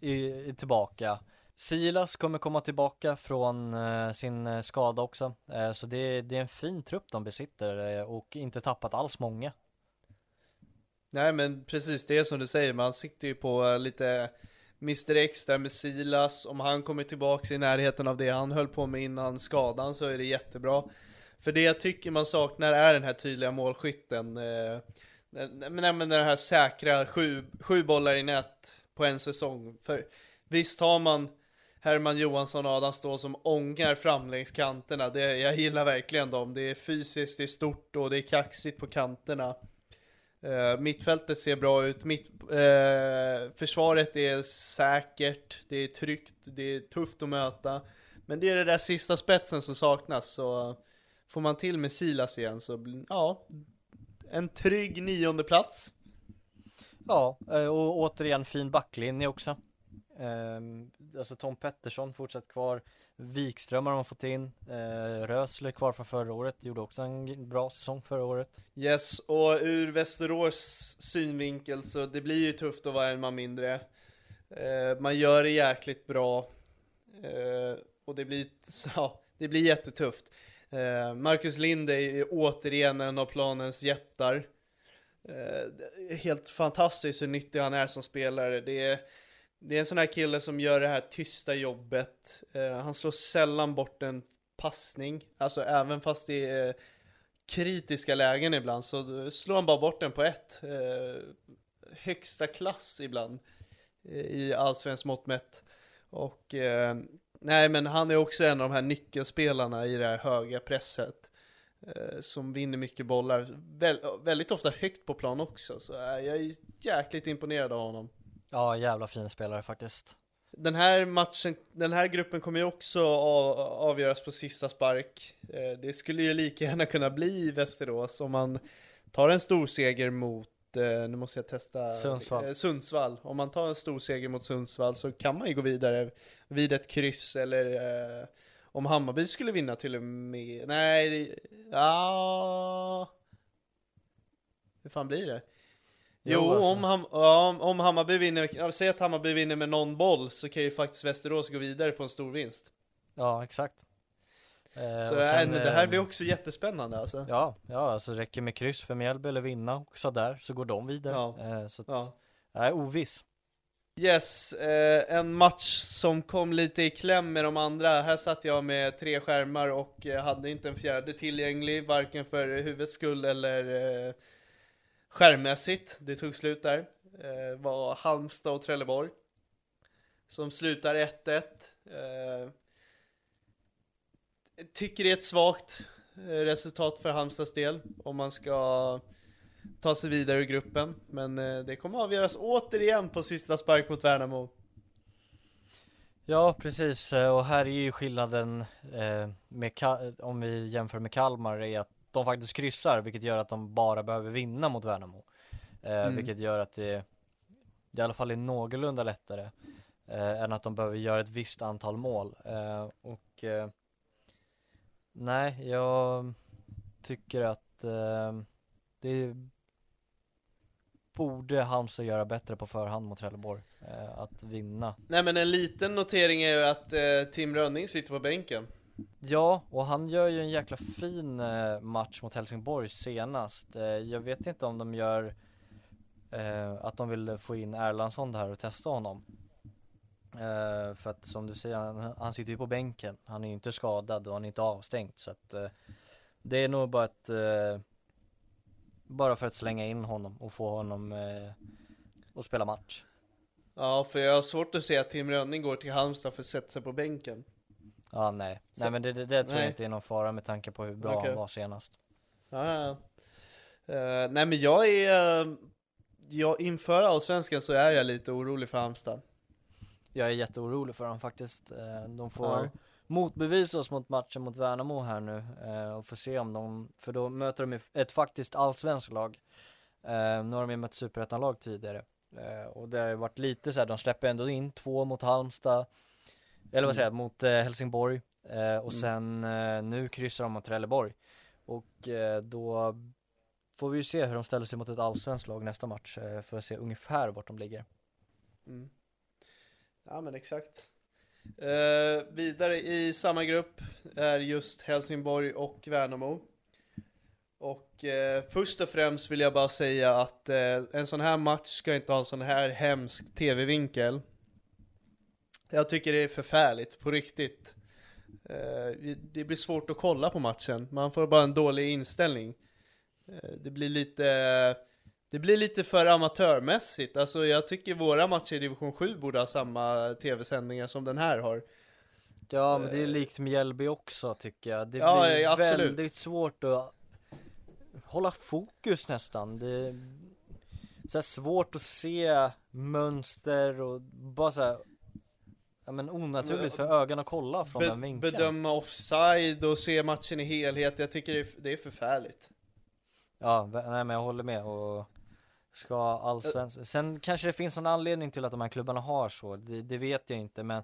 är, är, tillbaka. Silas kommer komma tillbaka från eh, sin eh, skada också. Eh, så det, det, är en fin trupp de besitter eh, och inte tappat alls många. Nej men precis, det är som du säger, man sitter ju på eh, lite Mr X där med Silas, om han kommer tillbaka i närheten av det han höll på med innan skadan så är det jättebra. För det jag tycker man saknar är den här tydliga målskytten. Eh, men den här säkra sju, sju bollar i nät på en säsong. För visst har man Herman Johansson och Adam Ståhl som ångar fram längs kanterna. Det, jag gillar verkligen dem. Det är fysiskt, det är stort och det är kaxigt på kanterna. Uh, mittfältet ser bra ut, Mitt, uh, försvaret är säkert, det är tryggt, det är tufft att möta. Men det är det där sista spetsen som saknas, så eh, får man till med Silas igen så, ja, en trygg nionde plats. Ja, eh, och återigen fin backlinje också. Ehm, alltså Tom Pettersson fortsatt kvar. Wikström har man fått in. Rösle Rösler kvar från förra året Gjorde också en bra säsong förra året. Yes, och ur Västerås synvinkel så det blir ju tufft att vara en man mindre. Eh, man gör det jäkligt bra. Och det blir, <laughs> ja, det blir jättetufft. Marcus Lind är återigen en av planens jättar. Eh, helt fantastiskt hur nyttig han är som spelare Det är det är en sån här kille som gör det här tysta jobbet. Eh, han slår sällan bort en passning. Alltså även fast det är kritiska lägen ibland så slår han bara bort den på ett. Eh, högsta klass ibland. I allsvensk mått mätt. Och nej men han är också en av de här nyckelspelarna i det här höga presset. Som vinner mycket bollar. Vä väldigt ofta högt på plan också. Så jag är jäkligt imponerad av honom. Ja, jävla fin spelare faktiskt. Den här matchen, den här gruppen kommer ju också avgöras på sista spark. Eh, det skulle ju lika gärna kunna bli Västerås om man tar en stor seger mot eh, nu måste jag testa Sundsvall. Eh, Sundsvall. Om man tar en stor seger mot Sundsvall så kan man ju gå vidare vid ett kryss eller eh, om Hammarby skulle vinna till och med, nej, ja, hur fan blir det? Jo, alltså. om, ham ja, om Hammarby vinner, jag säger att Hammarby vinner med någon boll så kan ju faktiskt Västerås gå vidare på en stor vinst. Ja, exakt. Eh, så det här, det här blir också jättespännande alltså. Ja, ja, alltså räcker med kryss för Mjällby eller vinna också där så går de vidare. Ja. Eh, så att, ja. Nej, oviss. Yes, eh, en match som kom lite i kläm med de andra. Här satt jag med tre skärmar och eh, hade inte en fjärde tillgänglig, varken för huvudets skull eller eh, skärmmässigt, det tog slut där, eh, var Halmstad och Trelleborg. Som slutar 1-1. Eh, tycker det är ett svagt eh, resultat för Halmstads del, om man ska ta sig vidare ur gruppen. Men eh, det kommer avgöras återigen på sista spark mot Värnamo. Ja, precis. Eh, och här är ju skillnaden eh, med om vi jämför med Kalmar är att de faktiskt kryssar, vilket gör att de bara behöver vinna mot Värnamo. Mm. Vilket gör att det i alla fall är någorlunda lättare eh, än att de behöver göra ett visst antal mål. Eh, och eh, nej, jag tycker att det är borde Halmstad göra bättre på förhand mot Trelleborg, eh, att vinna. Nej men en liten notering är ju att eh, Tim Rönning sitter på bänken. Ja, och han gör ju en jäkla fin eh, match mot Helsingborg senast. Eh, jag vet inte om de gör eh, att de vill få in Erlandsson här och testa honom. Eh, för att som du säger, han, han sitter ju på bänken. Han är ju inte skadad och han är inte avstängd så att det är nog bara ett bara för att slänga in honom och få honom eh, att spela match. Ja, för jag har svårt att se att Tim Rönning går till Halmstad för att sätta sig på bänken. Ja nej, Så- nej men det, det, det tror nej. jag inte är någon fara med tanke på hur bra Okej. han var senast. Ja, ja. Eh, nej men jag är, uh, jag, inför allsvenskan så är jag lite orolig för Halmstad. Jag är jätteorolig för dem faktiskt. Eh, De får Ja. Motbevisa oss mot matchen mot Värnamo här nu eh, och få se om de, för då möter de ett faktiskt allsvenskt lag. Eh, Nu har de ju mött superettan-lag tidigare. Eh, Och det har ju varit lite så här, de släpper ändå in två mot Halmstad, eller vad säger jag, mot eh, Helsingborg. Eh, Och sen eh, nu kryssar de mot Trelleborg. Och eh, då får vi ju se hur de ställer sig mot ett allsvenskt lag nästa match, för att se ungefär vart de ligger. Mm. Ja men exakt. Eh, vidare i samma grupp är just Helsingborg och Värnamo. Och eh, först och främst vill jag bara säga att eh, en sån här match ska inte ha en sån här hemsk tv-vinkel. Jag tycker det är förfärligt, på riktigt. Eh, det blir svårt att kolla på matchen, man får bara en dålig inställning. Eh, det blir lite det blir lite för amatörmässigt, alltså jag tycker våra matcher i division 7 borde ha samma tv-sändningar som den här har. Ja men det är likt Mjällby också tycker jag. Det Ja, blir ja, väldigt svårt att hålla fokus nästan. Det är så svårt att se mönster och bara så här, ja men onaturligt för ögonen att kolla från den Be- vinkeln. bedöma offside och se matchen i helhet, jag tycker det är, det är förfärligt. Ja, nej men jag håller med och ska allsvenskan, sen kanske det finns någon anledning till att de här klubbarna har så, det, det vet jag inte men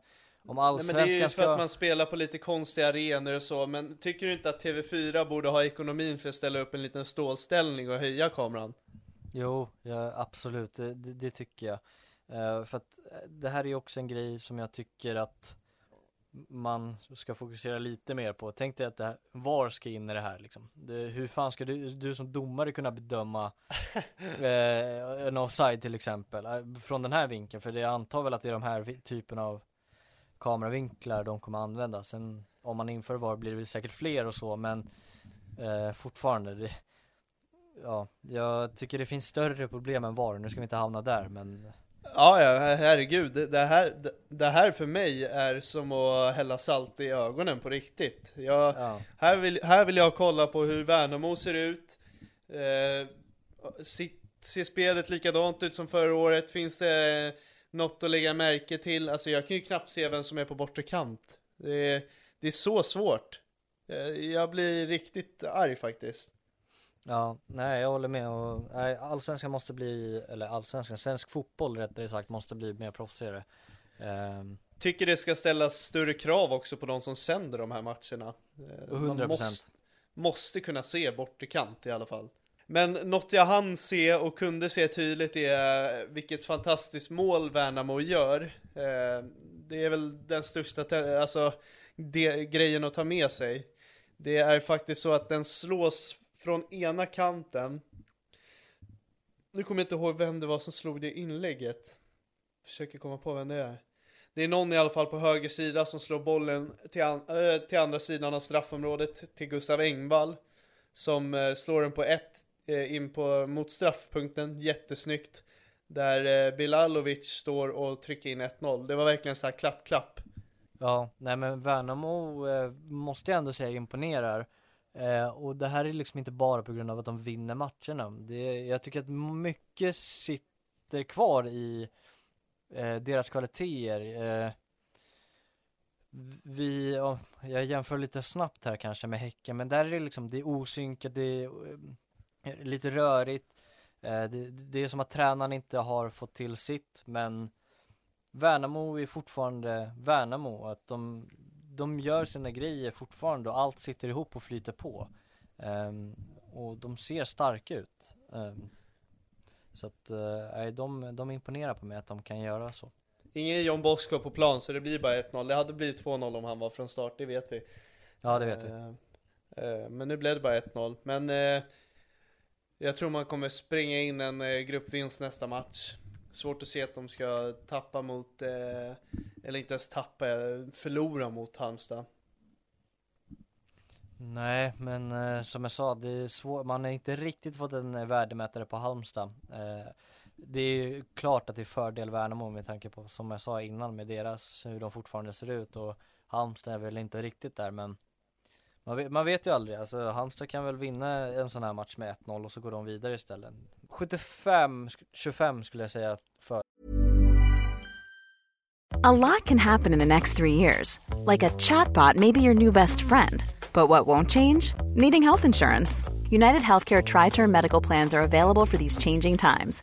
om Nej, men det är ju allsvenskan för att ska man spelar på lite konstiga arenor och så, men tycker du inte att TV4 borde ha ekonomin för att ställa upp en liten stålställning och höja kameran? Jo, ja, absolut, det, det, det tycker jag. Eh, för att eh, det här är ju också en grej som jag tycker att man ska fokusera lite mer på. Tänk dig att det här, VAR ska in i det här liksom. Det, hur fan ska du, du som domare kunna bedöma <laughs> eh, en offside till exempel, eh, från den här vinkeln? För det jag antar väl att det är de här typen av kameravinklar de kommer använda. Sen om man inför VAR blir det säkert fler och så, men eh, fortfarande, det, ja, jag tycker det finns större problem än VAR. Nu ska vi inte hamna där, men Ja, ja, herregud. Det- Det här, det- det här för mig är som att hälla salt i ögonen på riktigt. Jag, ja. här, vill, här vill jag kolla på hur Värnamo ser ut. Eh, sit, ser spelet likadant ut som förra året? Finns det något att lägga märke till? Alltså jag kan ju knappt se vem som är på bortre kant. Det är, det är så svårt. Eh, Jag blir riktigt arg faktiskt. Ja, nej jag håller med och nej, allsvenskan måste bli, eller allsvenskan, svensk fotboll rättare sagt måste bli mer proffsigare. Ehm, Tycker det ska ställas större krav också på de som sänder de här matcherna. Eh, man 100%. måste, måste kunna se bort i kant i alla fall. Men något jag hann se och kunde se tydligt är vilket fantastiskt mål Värnamo gör. Eh, Det är väl den största, alltså det, grejen att ta med sig. Det är faktiskt så att den slås från ena kanten. Nu kommer jag inte ihåg vem det var som slog det inlägget. Försöker komma på vem det är. Det är någon i alla fall på höger sida som slår bollen till, an- äh, till andra sidan av straffområdet till Gustav Engvall. Som äh, slår den på ett äh, in på, mot straffpunkten, jättesnyggt. Där äh, Bilalovic står och trycker in 1-0. Det var verkligen så här klapp, klapp. ja, nej men Värnamo måste jag ändå säga imponerar. Eh, och det här är liksom inte bara på grund av att de vinner matcherna. Det, jag tycker att mycket sitter kvar i eh, deras kvaliteter. Eh, vi, oh, jag jämför lite snabbt här kanske med Häcken, men där är det liksom, det är osynkat, det är eh, lite rörigt. Eh, det, det är som att tränaren inte har fått till sitt, men Värnamo är fortfarande Värnamo, att de, de gör sina grejer fortfarande och allt sitter ihop och flyter på. Ehm, och de ser starka ut. Ehm, Så att, eh, de, de imponerar på mig att de kan göra så. Ingen John Bosko på plan så det blir bara 1-0. Det hade blivit 2-0 om han var från start, det vet vi. Ja det vet vi. Eh, Men nu blev det bara 1-0. Men eh, jag tror man kommer springa in en eh, gruppvinst nästa match. Svårt att se att de ska tappa mot, eh, eller inte ens tappa, eh, förlora mot Halmstad. Nej, men eh, som jag sa, det är svår, man har inte riktigt fått en eh, värdemätare på Halmstad. Eh, det är ju klart att det är fördel Värnamo med tanke på, som jag sa innan, med deras, hur de fortfarande ser ut och Halmstad är väl inte riktigt där men man vet, man vet ju aldrig, alltså Halmstad kan väl vinna en sån här match med 1-0 och så går de vidare istället. 75-25 skulle jag säga för A lot can happen in the next three years. Like a chatbot maybe your new best friend. But what won't change? Needing health insurance. United Healthcare Tri Term Medical Plans are available for these changing times.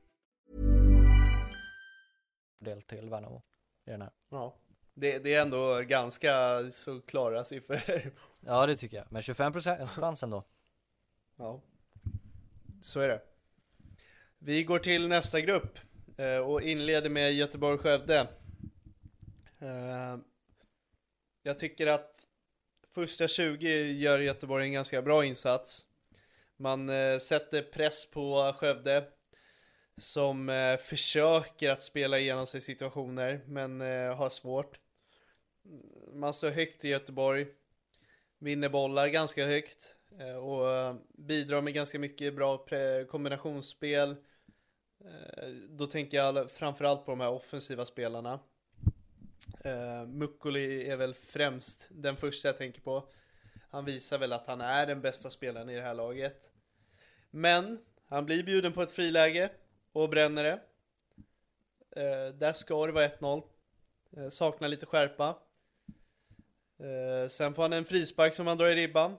Del till Värnamo i den här. Ja. Det, det är ändå ganska så klara siffror. <laughs> Ja det tycker jag, men 25% chans ändå. Ja, så är det. Vi går till nästa grupp eh, och inleder med Göteborg-Skövde. Eh, Jag tycker att första 20 gör Göteborg en ganska bra insats. Man eh, sätter press på Skövde som eh, försöker att spela igenom sig situationer men eh, har svårt. Man står högt i Göteborg, vinner bollar ganska högt eh, och eh, bidrar med ganska mycket bra kombinationsspel. Eh, Då tänker jag framförallt på de här offensiva spelarna. Uh, Mukkoli är väl främst den första jag tänker på. Han visar väl att han är den bästa spelaren i det här laget. Men han blir bjuden på ett friläge och bränner det. Eh, där ska det vara 1-0. Eh, saknar lite skärpa. Eh, sen får han en frispark som han drar i ribban.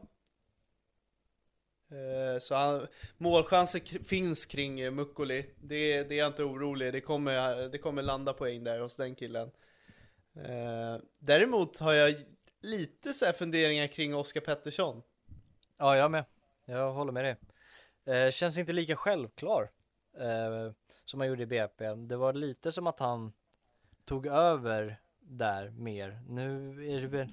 Eh, så han, målchanser finns kring eh, Mukkoli. Det, det är jag inte orolig. Det kommer, det kommer landa poäng där hos den killen. Eh, däremot har jag lite så här funderingar kring Oskar Pettersson. Ja, jag med. Jag håller med dig. Eh, känns inte lika självklar eh, som han gjorde i BP. Det var lite som att han tog över där mer. Nu är det väl,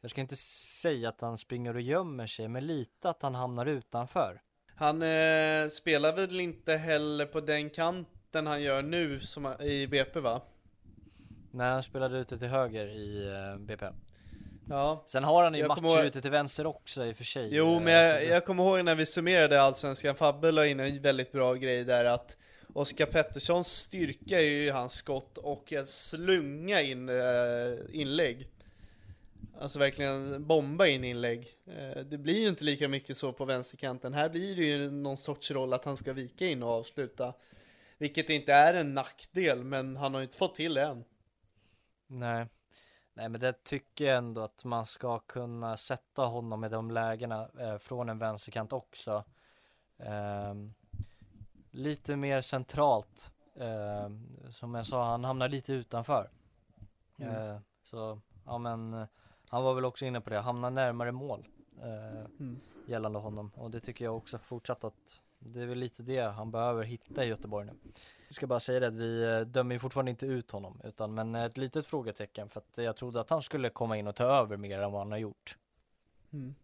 jag ska inte säga att han springer och gömmer sig, men lite att han hamnar utanför. Han eh, spelar väl inte heller på den kanten han gör nu som i BP va? När han spelade ute till höger i eh, BP. Ja. Sen har han ju Jag matcher ihåg- ute till vänster också i och för sig. Jo Eh, men jag, jag kommer ihåg när vi summerade Allsvenskan, Fabbe la in en väldigt bra grej där att Oskar Petterssons styrka är ju hans skott och att slunga in eh, inlägg. Alltså verkligen bomba in inlägg. Eh, det blir ju inte lika mycket så på vänsterkanten. Här blir det ju någon sorts roll att han ska vika in och avsluta. Vilket inte är en nackdel, men han har ju inte fått till det än. Nej. Nej men det tycker jag ändå att man ska kunna sätta honom i de lägena eh, från en vänsterkant också. Ehm, lite mer centralt. Ehm, som jag sa, han hamnar lite utanför. Mm. Eh, så, ja men eh, han var väl också inne på det, hamna närmare mål. Eh, Mm. gällande honom och det tycker jag också fortsatt att det är väl lite det han behöver hitta i Göteborg nu. Ska bara säga det att vi eh, dömer fortfarande inte ut honom utan men ett litet frågetecken för att jag trodde att han skulle komma in och ta över mer än vad han har gjort. Mm.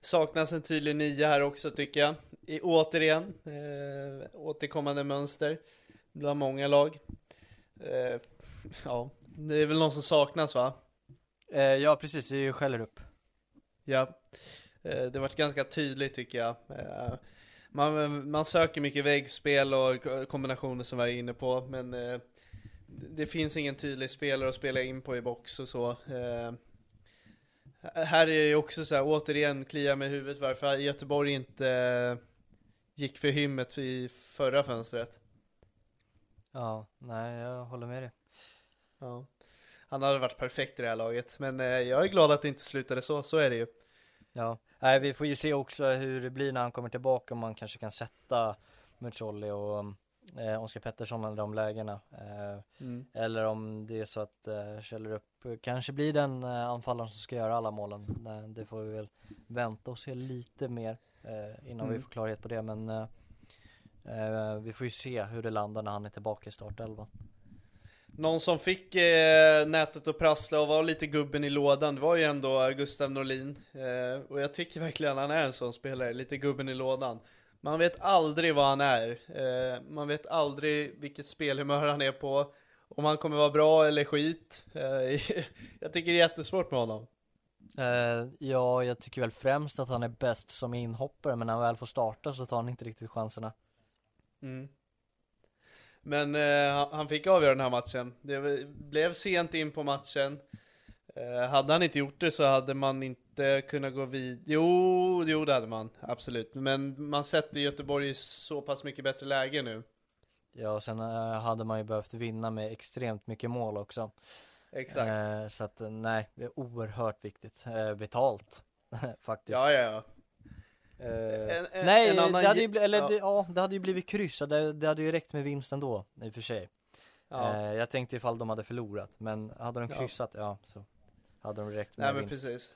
Saknas en tydlig nia här också tycker jag. I, återigen, eh, återkommande mönster bland många lag. Eh, ja, det är väl någon som saknas va? Eh, ja precis, det är ju Skällerup. Ja. Eh, det varit ganska tydligt tycker jag. Eh, man, man söker mycket väggspel och kombinationer som vi är inne på, men eh, det finns ingen tydlig spelare att spela in på i box och så. Eh, här är det också så här, återigen klia med huvudet varför Göteborg inte gick för hymmet i förra fönstret. Ja, nej jag håller med dig. Ja. Han hade varit perfekt i det här laget, men eh, jag är glad att det inte slutade så, så är det ju. Ja, nej vi får ju se också hur det blir när han kommer tillbaka, om man kanske kan sätta Mucolli och eh, Oskar Pettersson i de lägena. Eh, mm. Eller om det är så att eh, Källerup kanske blir den eh, anfallaren som ska göra alla målen. Det får vi väl vänta och se lite mer eh, innan mm. vi får klarhet på det. Men eh, eh, vi får ju se hur det landar när han är tillbaka i startelvan. Någon som fick eh, nätet att prassla och var lite gubben i lådan, det var ju ändå Gustav Norlin. Eh, och jag tycker verkligen han är en sån spelare, lite gubben i lådan. Man vet aldrig vad han är. Eh, man vet aldrig vilket spelhumör han är på. Om han kommer vara bra eller skit. Eh, <laughs> jag tycker det är jättesvårt med honom. Uh, ja, jag tycker väl främst att han är bäst som inhoppare, men när han väl får starta så tar han inte riktigt chanserna. Mm. Men uh, han fick avgöra den här matchen. Det blev sent in på matchen. Uh, hade han inte gjort det så hade man inte kunnat gå vid. Jo, jo det hade man, absolut. Men man sätter Göteborg i så pass mycket bättre läge nu. Ja, sen hade man ju behövt vinna med extremt mycket mål också. Exakt. Eh, så att nej, det är oerhört viktigt. Eh, vitalt <laughs> faktiskt. Ja, ja, ja. Eh, en, en, nej, en det hade ju, eller ja. Det, ja, det hade ju blivit kryss, det, det hade ju räckt med vinst ändå i och för sig. Ja. Eh, jag tänkte ifall de hade förlorat, men hade de kryssat, ja, ja så hade de räckt med nej, men vinst. Precis.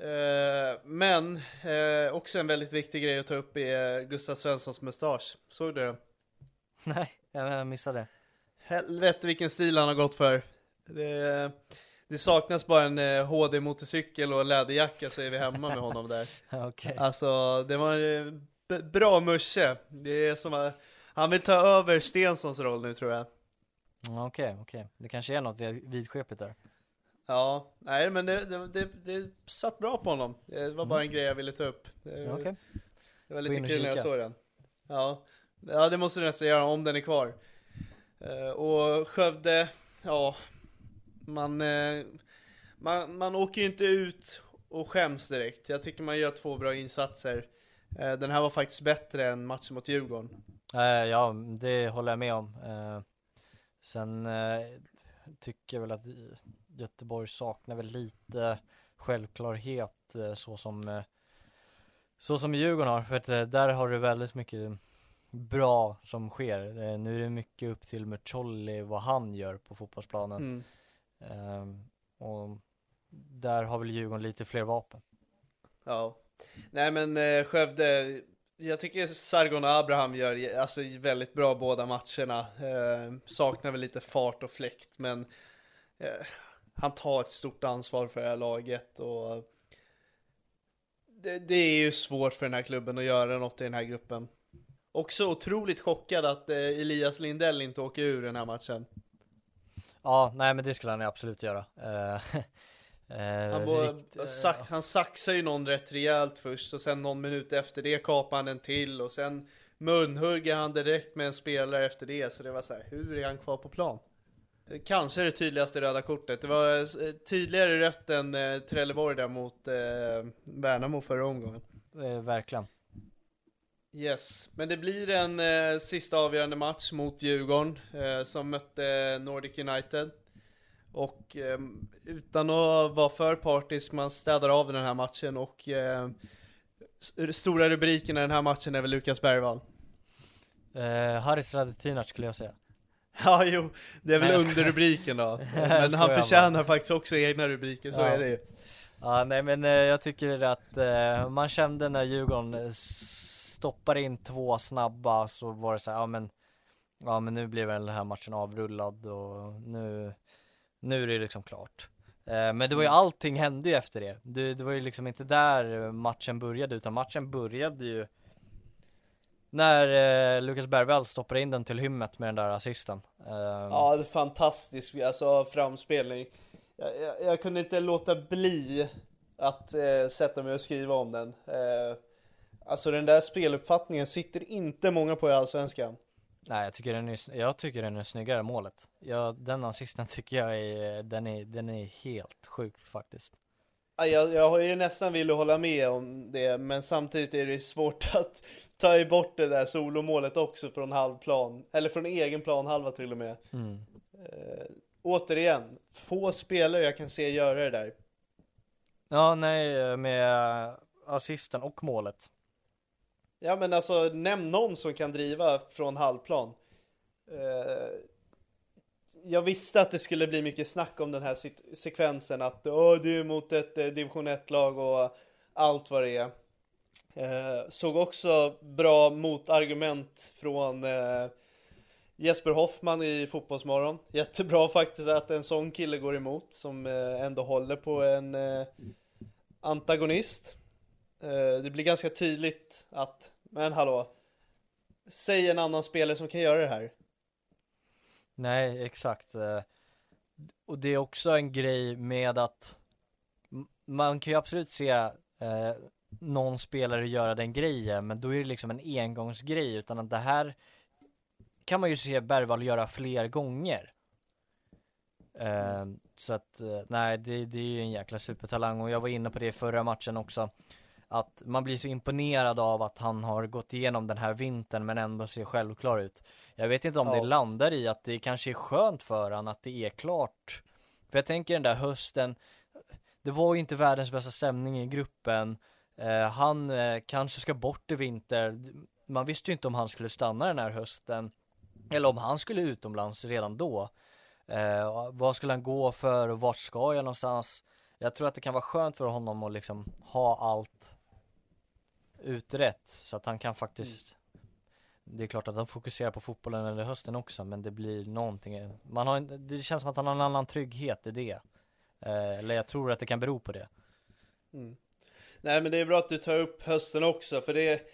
Uh, men uh, också en väldigt viktig grej att ta upp är Gustav Svenssons mustasch. Såg du det? <laughs> Nej, jag missade. Helvete vilken stil han har gått för. Det, det saknas bara en HD-motorcykel eh, och läderjacka så är vi hemma med honom där. <laughs> okay. Alltså, det var en bra musche. Det är som att han vill ta över Stensons roll nu tror jag. Okej, okay, okej. Okay. Det kanske är något vidskepligt där. Ja, nej men det, det, det, det satt bra på honom. Det var bara en mm. grej jag ville ta upp. Det, okay. det var lite kul när jag såg den. Ja. ja, det måste du nästan göra om den är kvar. Uh, och Skövde, ja, man, eh, man, man åker ju inte ut och skäms direkt. Jag tycker man gör två bra insatser. Eh, den här var faktiskt bättre än matchen mot Djurgården. Eh, ja, det håller jag med om. Sen tycker jag väl att Göteborg saknar väl lite självklarhet så som så som Djurgården har, för att där har du väldigt mycket bra som sker. Nu är det mycket upp till Mucolli vad han gör på fotbollsplanen. Mm. Ehm, och där har väl Djurgården lite fler vapen. Ja, nej men eh, Skövde, jag tycker Sargon och Abraham gör alltså, väldigt bra båda matcherna. Eh, saknar väl lite fart och fläkt, men eh, han tar ett stort ansvar för det här laget och det, det, är ju svårt för den här klubben att göra något i den här gruppen. Också otroligt chockad att eh, Elias Lindell inte åker ur den här matchen. Ja, nej men det skulle han absolut göra. Uh, <laughs> han, bara, rikt, sax, han saxar ju någon rätt rejält först och sen någon minut efter det kapar han en till och sen munhugger han direkt med en spelare efter det. Så det var så här, hur är han kvar på plan? Kanske det tydligaste röda kortet. Det var eh, tydligare rött än eh, Trelleborg där mot eh, Värnamo förra omgången. Eh, verkligen. Yes, men det blir en eh, sista avgörande match mot Djurgården eh, som mötte Nordic United. Och eh, utan att vara för partisk, man städar av den här matchen och eh, stora rubriken i den här matchen är väl Lukas Bergvall. Eh, Haris Radetinac skulle jag säga. <laughs> Ja, jo, det är väl nej, under rubriken då. <laughs> Men han förtjänar faktiskt också egna rubriker, så ja. är det ju. Ja, nej men eh, jag tycker att eh, man kände när Djurgården eh, stoppar in två snabba så var det så här, ja men Ja men nu blev den här matchen avrullad och nu Nu är det liksom klart eh, Men det var ju allting hände ju efter det. det Det var ju liksom inte där matchen började utan matchen började ju När eh, Lukas Bergvall stoppar in den till hymmet med den där assisten eh, Ja det är fantastiskt, alltså framspelning jag, jag, jag kunde inte låta bli att eh, sätta mig och skriva om den. Eh, alltså den där speluppfattningen sitter inte många på i Allsvenskan. Nej jag tycker den är, jag tycker den är snyggare målet. Ja, den assisten <laughs> tycker jag är, den är, den är helt sjuk faktiskt. Ja, Jag, jag har ju nästan velat hålla med om det, men samtidigt är det svårt <laughs> att ta bort det där solomålet också från halvplan, eller från egen plan halva till och med. Mm. Eh, återigen, få spelare jag kan se göra det där. Ja, nej, med assisten och målet. Ja men alltså, nämn någon som kan driva från halvplan. Eh, jag visste att det skulle bli mycket snack om den här sekvensen att Åh, det är mot ett eh, division 1-lag och allt vad det är. Eh, såg också bra motargument från eh, Jesper Hoffman i Fotbollsmorgon. Jättebra faktiskt att en sån kille går emot som eh, ändå håller på en eh, antagonist. Eh, det blir ganska tydligt att, men hallå, säg en annan spelare som kan göra det här. Nej, exakt. Eh, och det är också en grej med att man kan ju absolut se eh, någon spelare göra den grejen, men då är det liksom en engångsgrej, utan att det här kan man ju se Bergvall göra fler gånger. Eh, så att, eh, nej, det, det är ju en jäkla supertalang och jag var inne på det i förra matchen också. Att man blir så imponerad av att han har gått igenom den här vintern men ändå ser självklar ut. Jag vet inte om Ja. det landar i att det kanske är skönt för han att det är klart. För jag tänker den där hösten, det var ju inte världens bästa stämning i gruppen. Eh, han eh, kanske ska bort i vinter. Man visste ju inte om han skulle stanna den här hösten. Eller om han skulle utomlands redan då. Eh, vad skulle han gå för och vart ska jag någonstans? Jag tror att det kan vara skönt för honom att liksom ha allt utrett så att han kan faktiskt Det är klart att han fokuserar på fotbollen under hösten också men det blir någonting. Man har det känns som att han har en annan trygghet i det. Eh, Eller jag tror att det kan bero på det. Mm. Nej men det är bra att du tar upp hösten också för det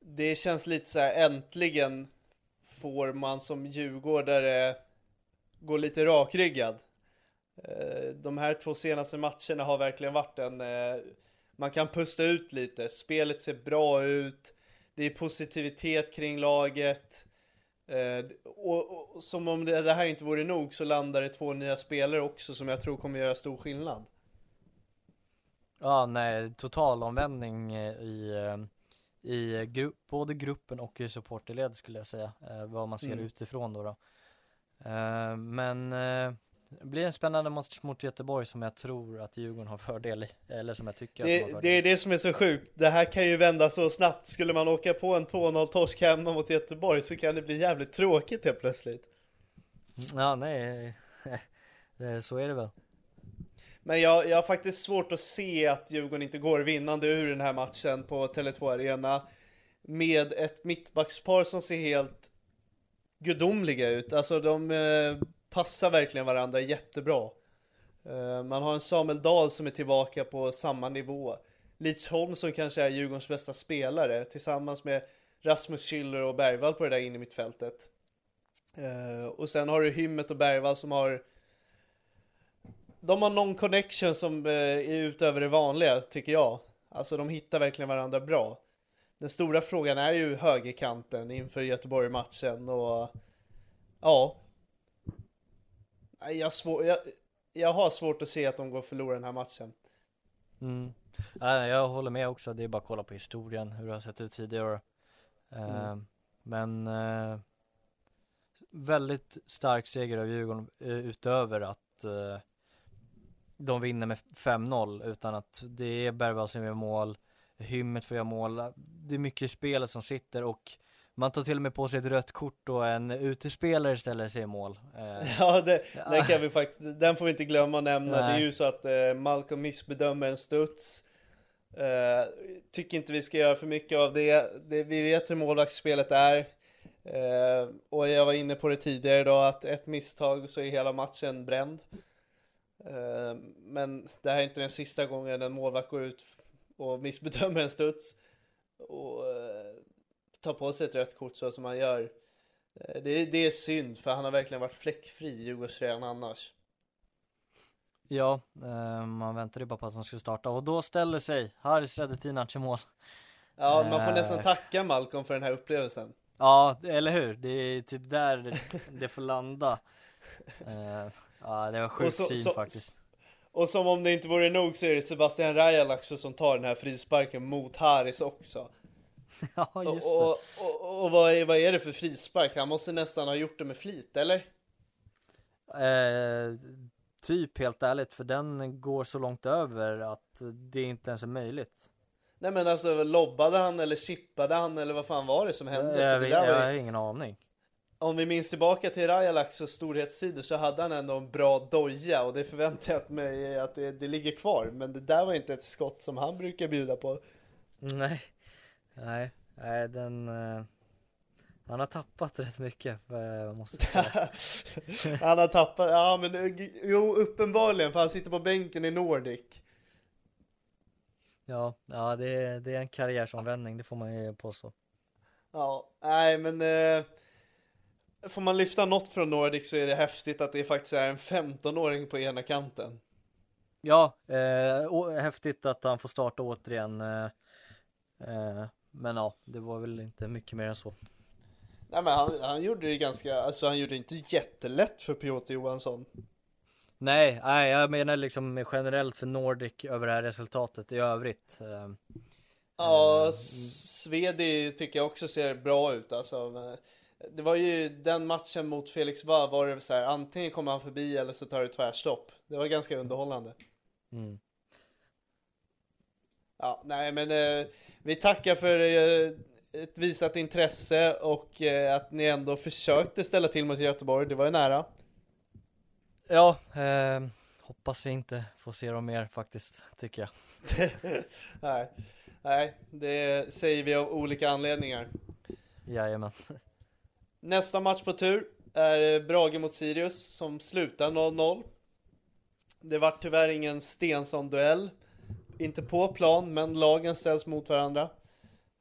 Det känns lite så här äntligen Får man som djurgårdare Gå lite rakryggad. Eh, De här två senaste matcherna har verkligen varit en eh, Man kan pusta ut lite, spelet ser bra ut Det är positivitet kring laget Eh, och, och som om det, det här inte vore nog så landar det två nya spelare också som jag tror kommer göra stor skillnad Ja nej, total omvändning eh, i eh, i gru både gruppen och i supporterled skulle jag säga, eh, vad man ser Mm. utifrån då, då. Eh, Men eh, det blir en spännande match mot Göteborg som jag tror att Djurgården har fördel i, eller som jag tycker att de har Det, fördel det är det som är så sjukt. Det här kan ju vända så snabbt. Skulle man åka på en 2-0 torsk hemma mot Göteborg så kan det bli jävligt tråkigt helt plötsligt. Ja nej, <laughs> eh, så är det väl Men jag, jag har faktiskt svårt att se att Djurgården inte går vinnande ur den här matchen på Tele2 Arena. Med ett mittbackspar som ser helt gudomliga ut. Alltså de eh, passar verkligen varandra jättebra. Eh, man har en Samuel Dahl som är tillbaka på samma nivå. Leach Holm som kanske är Djurgårdens bästa spelare tillsammans med Rasmus Schüller och Bergvall på det där inne i mittfältet. Eh, och sen har du Hymmet och Bergvall som har de har någon connection som eh, är utöver det vanliga, tycker jag. Alltså de hittar verkligen varandra bra. Den stora frågan är ju högerkanten inför Göteborg-matchen och ja. Jag, svår, jag, jag har svårt att se att de går och förlorar den här matchen. mm. Jag håller med också, det är bara att kolla på historien, hur det har sett ut tidigare Eh, Mm. Men eh, väldigt stark seger av Djurgården eh, utöver att de vinner med 5-0 utan att det är Bergvall som gör mål, Hymmet får göra mål, det är mycket i spelet som sitter och man tar till och med på sig ett rött kort och en utespelare ställer sig i mål. Eh, Ja, det. Den, kan vi faktiskt, den får vi inte glömma att nämna. Det är Nej. ju så att eh, Malcolm missbedömer en studs. Eh, tycker inte vi ska göra för mycket av det. det vi vet hur målvaktsspelet är. Eh, och jag var inne på det tidigare idag att ett misstag så är hela matchen bränd. Eh, men det här är inte den sista gången en målvakt går ut och missbedömer en studs. Och eh, tar på sig ett rött kort så som han gör. Eh, Det, det är synd för han har verkligen varit fläckfri i Djurgårdströjan annars. Ja, eh, man väntade ju bara på att de skulle starta och då ställer sig Haris Radetinac i mål. Ja, man får Eh. nästan tacka Malcolm för den här upplevelsen. Ja, eller hur? Det är typ där det, får landa. <laughs> Ja, det var sjukt så- syn så- faktiskt. Och som om det inte vore nog så är det Sebastian Rajalax som tar den här frisparken mot Haris också. <laughs> Ja, Och, just det. och, och, och vad, är, vad är det för frispark? Han måste nästan ha gjort det med flit, eller? Eh, typ helt ärligt, för den går så långt över att det inte ens är möjligt. Nej men alltså lobbade han eller chippade han eller vad fan var det som hände? För jag, där jag var har ingen aning. om vi minns tillbaka till Rajalax och storhetstider så hade han ändå en bra doja och det förväntar jag mig att det, det ligger kvar. Men det där var inte ett skott som han brukar bjuda på. Nej, nej, nej den eh, Han har tappat rätt mycket, eh, måste jag säga. <laughs> han har tappat, ja men det- jo uppenbarligen för han sitter på bänken i Nordic. Ja, ja det, är, det är en karriärsomvändning, det får man ju påstå. Ja, nej men eh, Får man lyfta något från Nordic så är det häftigt att det faktiskt är en 15-åring på ena kanten. Ja, eh, häftigt att han får starta återigen. Eh, eh, men ja, det var väl inte mycket mer än så. Nej men han, han gjorde det ganska, alltså han gjorde det inte jättelätt för Piotr Johansson. Nej, nej, jag menar liksom generellt för Nordic över det här resultatet i övrigt. Eh, Ja, Eh, Svedi tycker jag också ser bra ut alltså. Det var ju den matchen mot Felix Va var det så här, antingen kommer han förbi eller så tar det tvärstopp. Det var ganska underhållande. mm. Ja, nej men eh, vi tackar för eh, ett visat intresse och eh, att ni ändå försökte ställa till mot Göteborg. Det var ju nära. Ja, eh, hoppas vi inte får se dem mer faktiskt, tycker jag. <laughs> nej, nej, det säger vi av olika anledningar. Jajamän. Nästa match på tur är Brage mot Sirius som slutar 0-0. Det var tyvärr ingen Stensson-duell. Inte på plan, men lagen ställs mot varandra.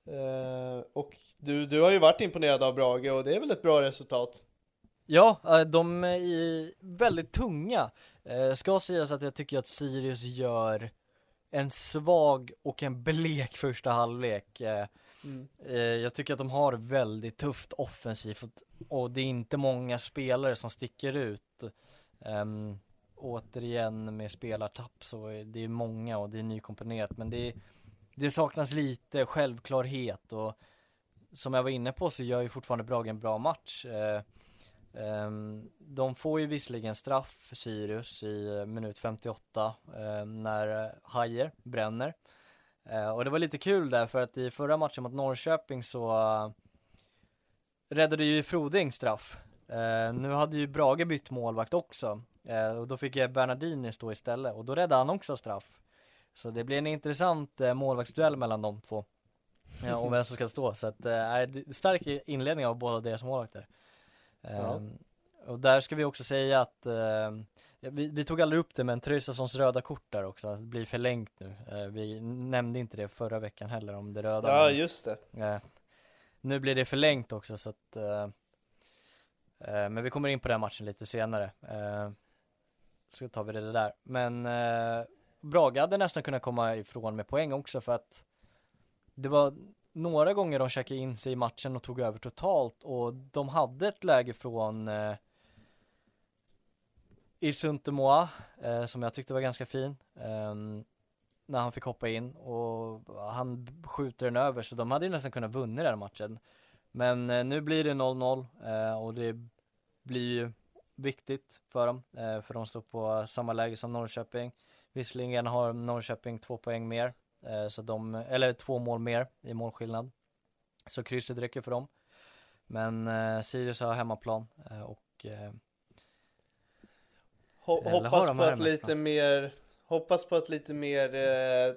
Eh, och du, du har ju varit imponerad av Brage och det är väl ett bra resultat? Ja, eh, de är väldigt tunga. Eh, Ska sägas att jag tycker att Sirius gör en svag och en blek första halvlek. Eh, Mm. eh, Jag tycker att de har väldigt tufft offensivt och det är inte många spelare som sticker ut. Återigen med spelartapp så det är många och det är nykomponerat men det, det saknas lite självklarhet och som jag var inne på så gör ju fortfarande Brage en bra match. Eh, ehm, de får ju visserligen straff Sirius i eh, minut 58 ehm, när eh, Hajer bränner. Och det var lite kul där för att i förra matchen mot Norrköping så räddade ju Froding straff. Nu hade ju Brage bytt målvakt också och då fick jag Bernardini stå istället och då räddade han också straff. Så det blir en intressant eh, målvaktsduell mellan de två. Ja, och vem som ska stå så att, eh, stark inledning av båda deras målvakter. Ja. Ehm, Och där ska vi också säga att ehm, ja, vi, vi tog aldrig upp det men Tröstasons röda kort där också, att det blir förlängt nu. Eh, vi nämnde inte det förra veckan heller om det röda. Ja, men, just det. eh, nu blir det förlängt också så att eh, eh, Men vi kommer in på den matchen lite senare. Så tar vi det där. Men eh, Brage hade nästan kunnat komma ifrån med poäng också för att det var några gånger de checkade in sig i matchen och tog över totalt och de hade ett läge från eh, Isuntemoa eh, som jag tyckte var ganska fin eh, när han fick hoppa in och han skjuter den över så de hade ju nästan kunnat vunnit den matchen men eh, nu blir det 0-0 eh, och det blir ju viktigt för dem eh, för de står på samma läge som Norrköping. Visserligen har Norrköping två poäng mer eh, så de, eller två mål mer i målskillnad. Så krysset räcker för dem. Men eh, Sirius har hemmaplan och hoppas på att lite mer, hoppas på att lite mer eh,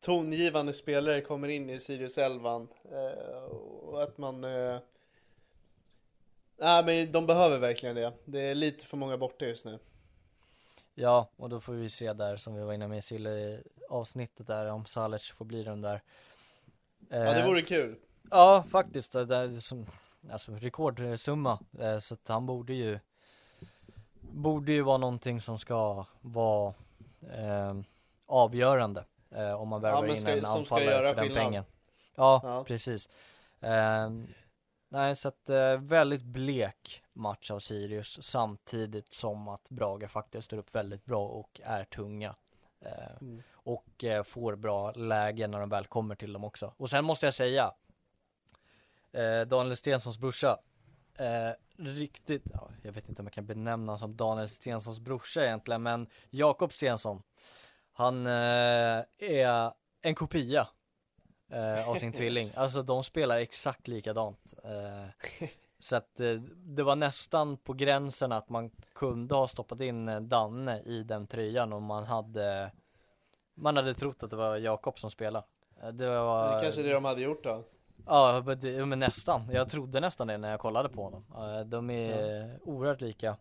tongivande spelare kommer in i Sirius 11 eh, och att man eh, Nej men de behöver verkligen det. Det är lite för många borta just nu. Ja, och då får vi se där som vi var inne med i Sille avsnittet där om Salic får bli den där Ja det Eh, vore kul. Ja, faktiskt. Det det är som, alltså rekordsumma. Eh, Så att han borde ju Borde ju vara någonting som ska vara eh, avgörande eh, om man värvar men in en anfallare för den skillnad. pengen. Ja, Ja. precis. Nej, så att eh, väldigt blek match av Sirius samtidigt som att Braga faktiskt står upp väldigt bra och är tunga. Eh, Mm. och eh, får bra lägen när de väl kommer till dem också. Och sen måste jag säga, eh, Daniel Stensons brorsa, eh, riktigt, ja, jag vet inte om jag kan benämna honom som Daniel Stensons brorsa egentligen, men Jakob Stensson, han eh, är en kopia eh, av sin <laughs> tvilling. Alltså de spelar exakt likadant. Eh, så att eh, det var nästan på gränsen att man kunde ha stoppat in eh, Danne i den tröjan om man hade man hade trott att det var Jakob som spelade. Eh, Det var Det kanske det de hade gjort då. Ja men, ja, nästan, jag trodde nästan det när jag kollade på honom. Eh, De är oerhört lika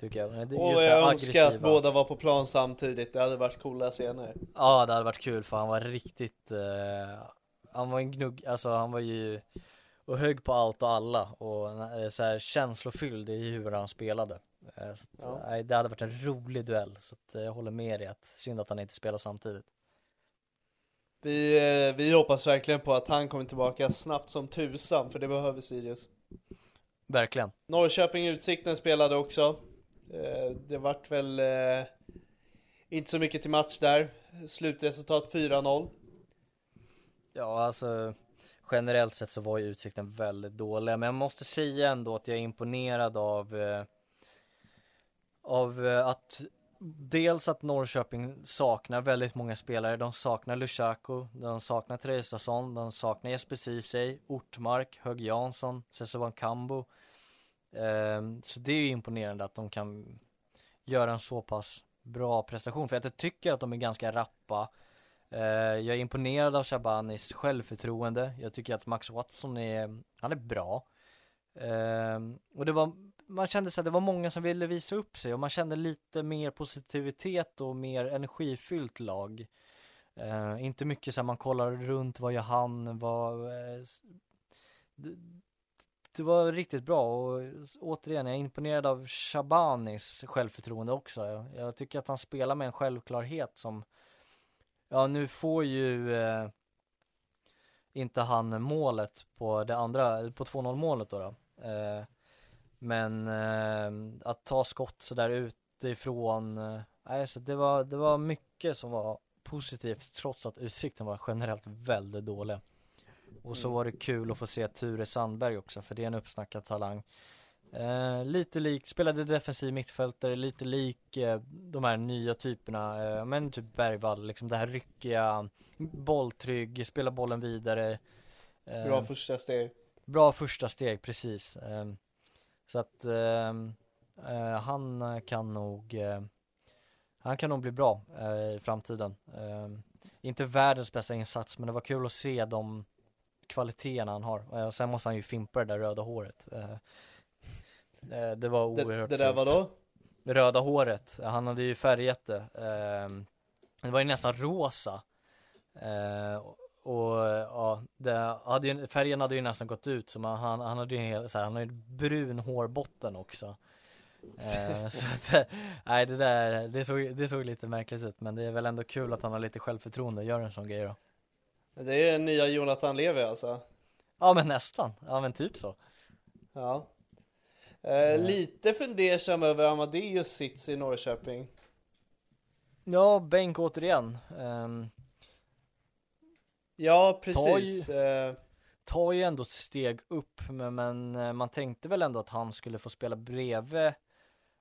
Tycker jag. Och just det jag önskar att båda var på plan samtidigt, det hade varit coola scener. Ja det hade varit kul för han var riktigt eh, Han var en gnugg, alltså han var ju Och hög på allt och alla och så här känslofylld i hur han spelade Eh, så att, Ja. nej, Det hade varit en rolig duell så att, eh, jag håller med dig att synd att han inte spelar samtidigt Vi, eh, vi hoppas verkligen på att han kommer tillbaka snabbt som tusan, för det behöver Sirius. Verkligen Norrköping Utsikten spelade också. Det vart väl inte så mycket till match där. Slutresultat 4-0. Ja alltså Generellt sett så var ju utsikten väldigt dåliga men jag måste säga ändå att jag är imponerad av eh, Av eh, att Dels att Norrköping saknar väldigt många spelare, de saknar Lushaku, de saknar Traustason, de saknar Jesper Ceesay, Ortmark, Hög Jansson, Sessovan Kambo Eh, Så det är ju imponerande att de kan göra en så pass bra prestation. För att jag tycker att de är ganska rappa. Eh, jag är imponerad av Shabanis självförtroende. Jag tycker att Max Watson är, han är bra. Eh, och det var, man kände så det var många som ville visa upp sig och man kände lite mer positivitet och mer energifyllt lag. Eh, inte mycket så här man kollar runt, vad gör han, vad det, det var riktigt bra och återigen, jag är imponerad av Shabanis självförtroende också. Jag, jag tycker att han spelar med en självklarhet som Ja nu får ju eh, inte han målet på det andra, på 2-0 målet då, då. Eh, Men eh, att ta skott sådär utifrån, eh, så det var, det var mycket som var positivt trots att utsikten var generellt väldigt dålig. Och så Mm. var det kul att få se Ture Sandberg också för det är en uppsnackad talang. Eh, lite lik, spelade defensiv mittfältare, lite lik eh, de här nya typerna, eh, men typ Bergvall, liksom det här ryckiga, bolltrygg, spela bollen vidare. Eh, Bra första steg. Bra första steg, precis. Eh, så att eh, han kan nog, han kan nog bli bra i framtiden. Inte världens bästa insats, men det var kul att se de kvaliteterna han har. Eh, och sen måste han ju fimpa det där röda håret. Eh, det var Det, oerhört det där fult. var då? Röda håret, han hade ju färgat det. Ehm, det var ju nästan rosa. Eh, och ja, det hade ju, färgen hade ju nästan gått ut så man, han, han hade ju en hel, så här, han har ju brun hårbotten också. Eh, <laughs> så att, nej det där, det såg, det såg lite märkligt ut men det är väl ändå kul att han har lite självförtroende och gör en sån grej då. Det är nya Jonathan Levi alltså. Ja men nästan, ja men typ så. Ja. Eh, lite fundersam över Amadeus sits i Norrköping. Ja, bänk återigen. Ehm, Ja, precis. Eh, tar ju ändå ett steg upp men, men eh, man tänkte väl ändå att han skulle få spela bredvid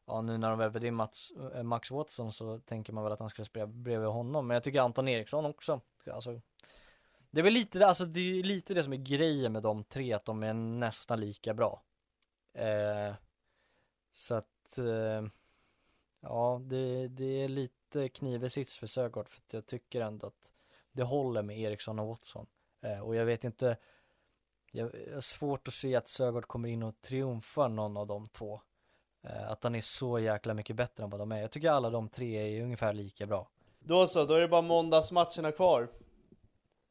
Ja nu när de värvade in Mats, eh, Max Watson så tänker man väl att han skulle spela bredvid honom men jag tycker Anton Eriksson också alltså, Det är väl lite, det- alltså det är ju lite det som är grejen med de tre att de är nästan lika bra eh, Så att eh, Ja det, det är lite knivig sits för Sögaard för att jag tycker ändå att det håller med Eriksson och Watson eh, och jag vet inte jag jag har svårt att se att Sögaard kommer in och triumfar någon av de två. Eh, att han är så jäkla mycket bättre än vad de är. Jag tycker alla de tre är ungefär lika bra. Då så, då är det bara måndagsmatcherna kvar.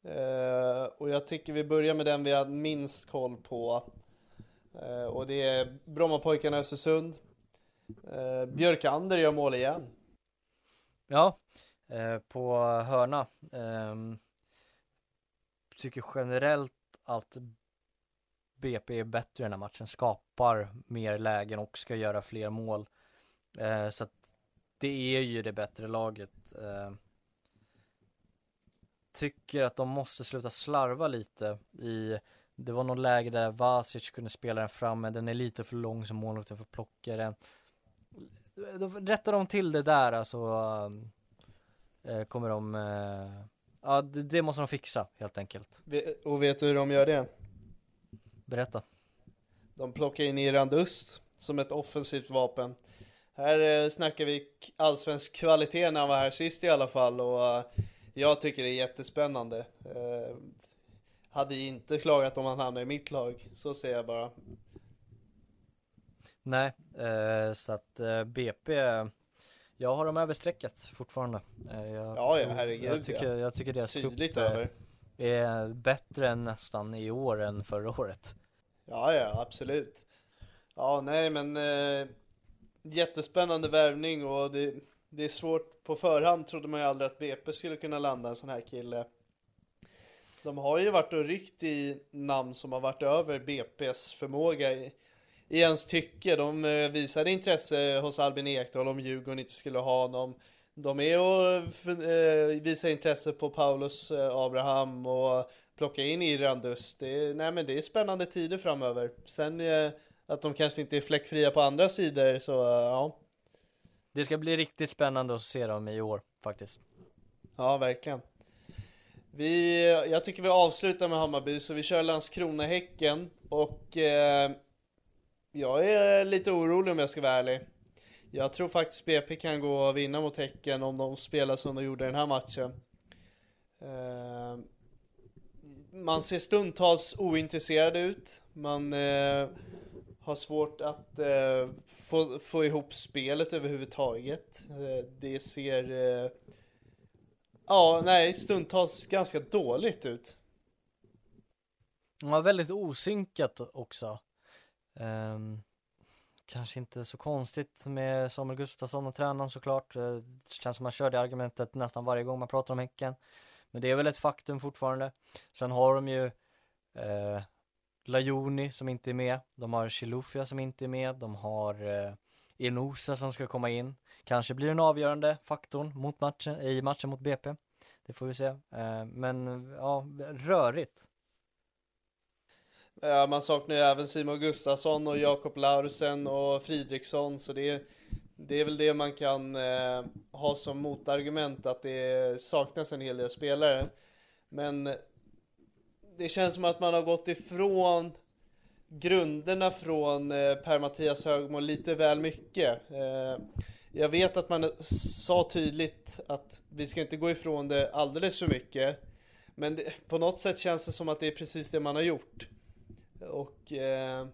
Eh, och jag tycker vi börjar med den vi har minst koll på. Eh, och det är Brommapojkarna Östersund. Eh, Björkander gör mål igen. Ja, Eh, på hörna, eh, tycker generellt att BP är bättre i den här matchen, skapar mer lägen och ska göra fler mål. Eh, så att det är ju det bättre laget. Eh, tycker att de måste sluta slarva lite i det var någon läge där Vasic kunde spela den fram men den är lite för lång som målvakten får plocka den. Rättar de till det där alltså äh, kommer de äh, Ja det, det, måste de fixa helt enkelt. Och vet du hur de gör det? Berätta. De plockar in Iran Dust som ett offensivt vapen. Här eh, snackar vi allsvensk kvalitet när han var här sist i alla fall och jag tycker det är jättespännande. Eh, hade inte klagat om han hamnade i mitt lag, så säger jag bara. Nej, eh, så att eh, BP, jag har dem över strecket fortfarande. Eh, jag ja, ja, herregud jag tycker, ja. jag tycker deras Tydligt över. är bättre än nästan i år än förra året. Ja, ja, absolut. Ja, nej men eh, jättespännande värvning och det, det är svårt på förhand trodde man ju aldrig att BP skulle kunna landa en sån här kille. De har ju varit och ryckt i namn som har varit över BP's förmåga i, i ens tycke. De eh, visade intresse hos Albin Ekdal om Djurgården inte skulle ha honom. De är och eh, visar intresse på Paulus eh, Abraham och plocka in Irandus. Det är, nej men det är spännande tider framöver. Sen att de kanske inte är fläckfria på andra sidor så ja. Det ska bli riktigt spännande att se dem i år faktiskt. Ja, verkligen. Vi, jag tycker vi avslutar med Hammarby, så vi kör Landskrona-Häcken. Och eh, jag är lite orolig om jag ska vara ärlig. Jag tror faktiskt BP kan gå och vinna mot Häcken om de spelar som de gjorde den här matchen. Eh, man ser stundtals ointresserad ut. Man eh, har svårt att eh, få, få ihop spelet överhuvudtaget. Eh, det ser eh, Ja, nej, stundtals ganska dåligt ut. Ja, väldigt osynkat också. Um, kanske inte så konstigt med Samuel Gustafsson och tränaren såklart. Eh, det känns som man kör det argumentet nästan varje gång man pratar om Häcken. Men det är väl ett faktum fortfarande. Sen har de ju eh, Lajoni som inte är med. De har Chilufya som inte är med. De har eh, Enosa som ska komma in. Kanske blir den avgörande faktorn mot matchen, i matchen mot BP. Det får vi se. Eh, men ja, rörigt. Ja, man saknar ju även Simon Gustafsson och Jakob Laursen och Fridriksson så det är, det är väl det man kan eh, ha som motargument att det saknas en hel del spelare. Men det känns som att man har gått ifrån grunderna från eh, Per-Mattias Högmo lite väl mycket. Eh, jag vet att man sa tydligt att vi ska inte gå ifrån det alldeles för mycket. Men det, på något sätt känns det som att det är precis det man har gjort. Och eh,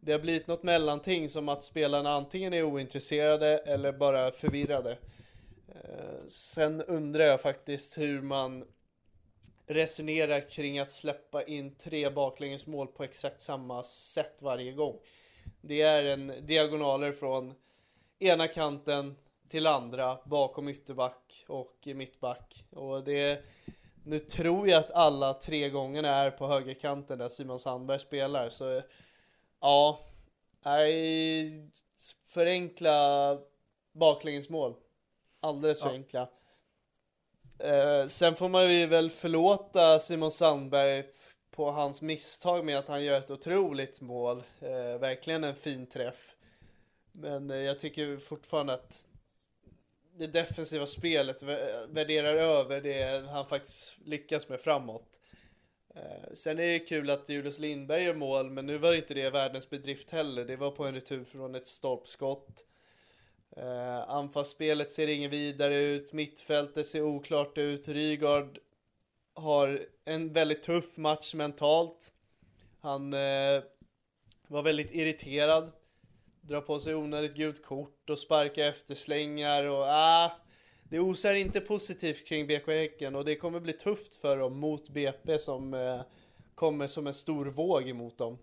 det har blivit något mellanting som att spelarna antingen är ointresserade eller bara förvirrade. Eh, sen undrar jag faktiskt hur man resonerar kring att släppa in tre baklängesmål på exakt samma sätt varje gång. Det är en diagonaler från ena kanten till andra bakom ytterback och mittback. Och det, nu tror jag att alla tre gångerna är på högerkanten där Simon Sandberg spelar. Så ja, förenkla baklängesmål. Alldeles för ja. enkla. Eh, sen får man ju väl förlåta Simon Sandberg på hans misstag med att han gör ett otroligt mål. Eh, verkligen en fin träff. Men eh, jag tycker fortfarande att det defensiva spelet värderar över det han faktiskt lyckas med framåt. Eh, sen är det kul att Julius Lindberg gör mål, men nu var inte det världens bedrift heller. Det var på en retur från ett stolpskott. Uh, anfallsspelet ser ingen vidare ut, mittfältet ser oklart ut, Rygaard har en väldigt tuff match mentalt. Han uh, var väldigt irriterad drar på sig onödigt gult kort och sparkar efterslängar och ah, det osar inte positivt kring BK Häcken och det kommer bli tufft för dem mot BP som eh, kommer som en stor våg emot dem.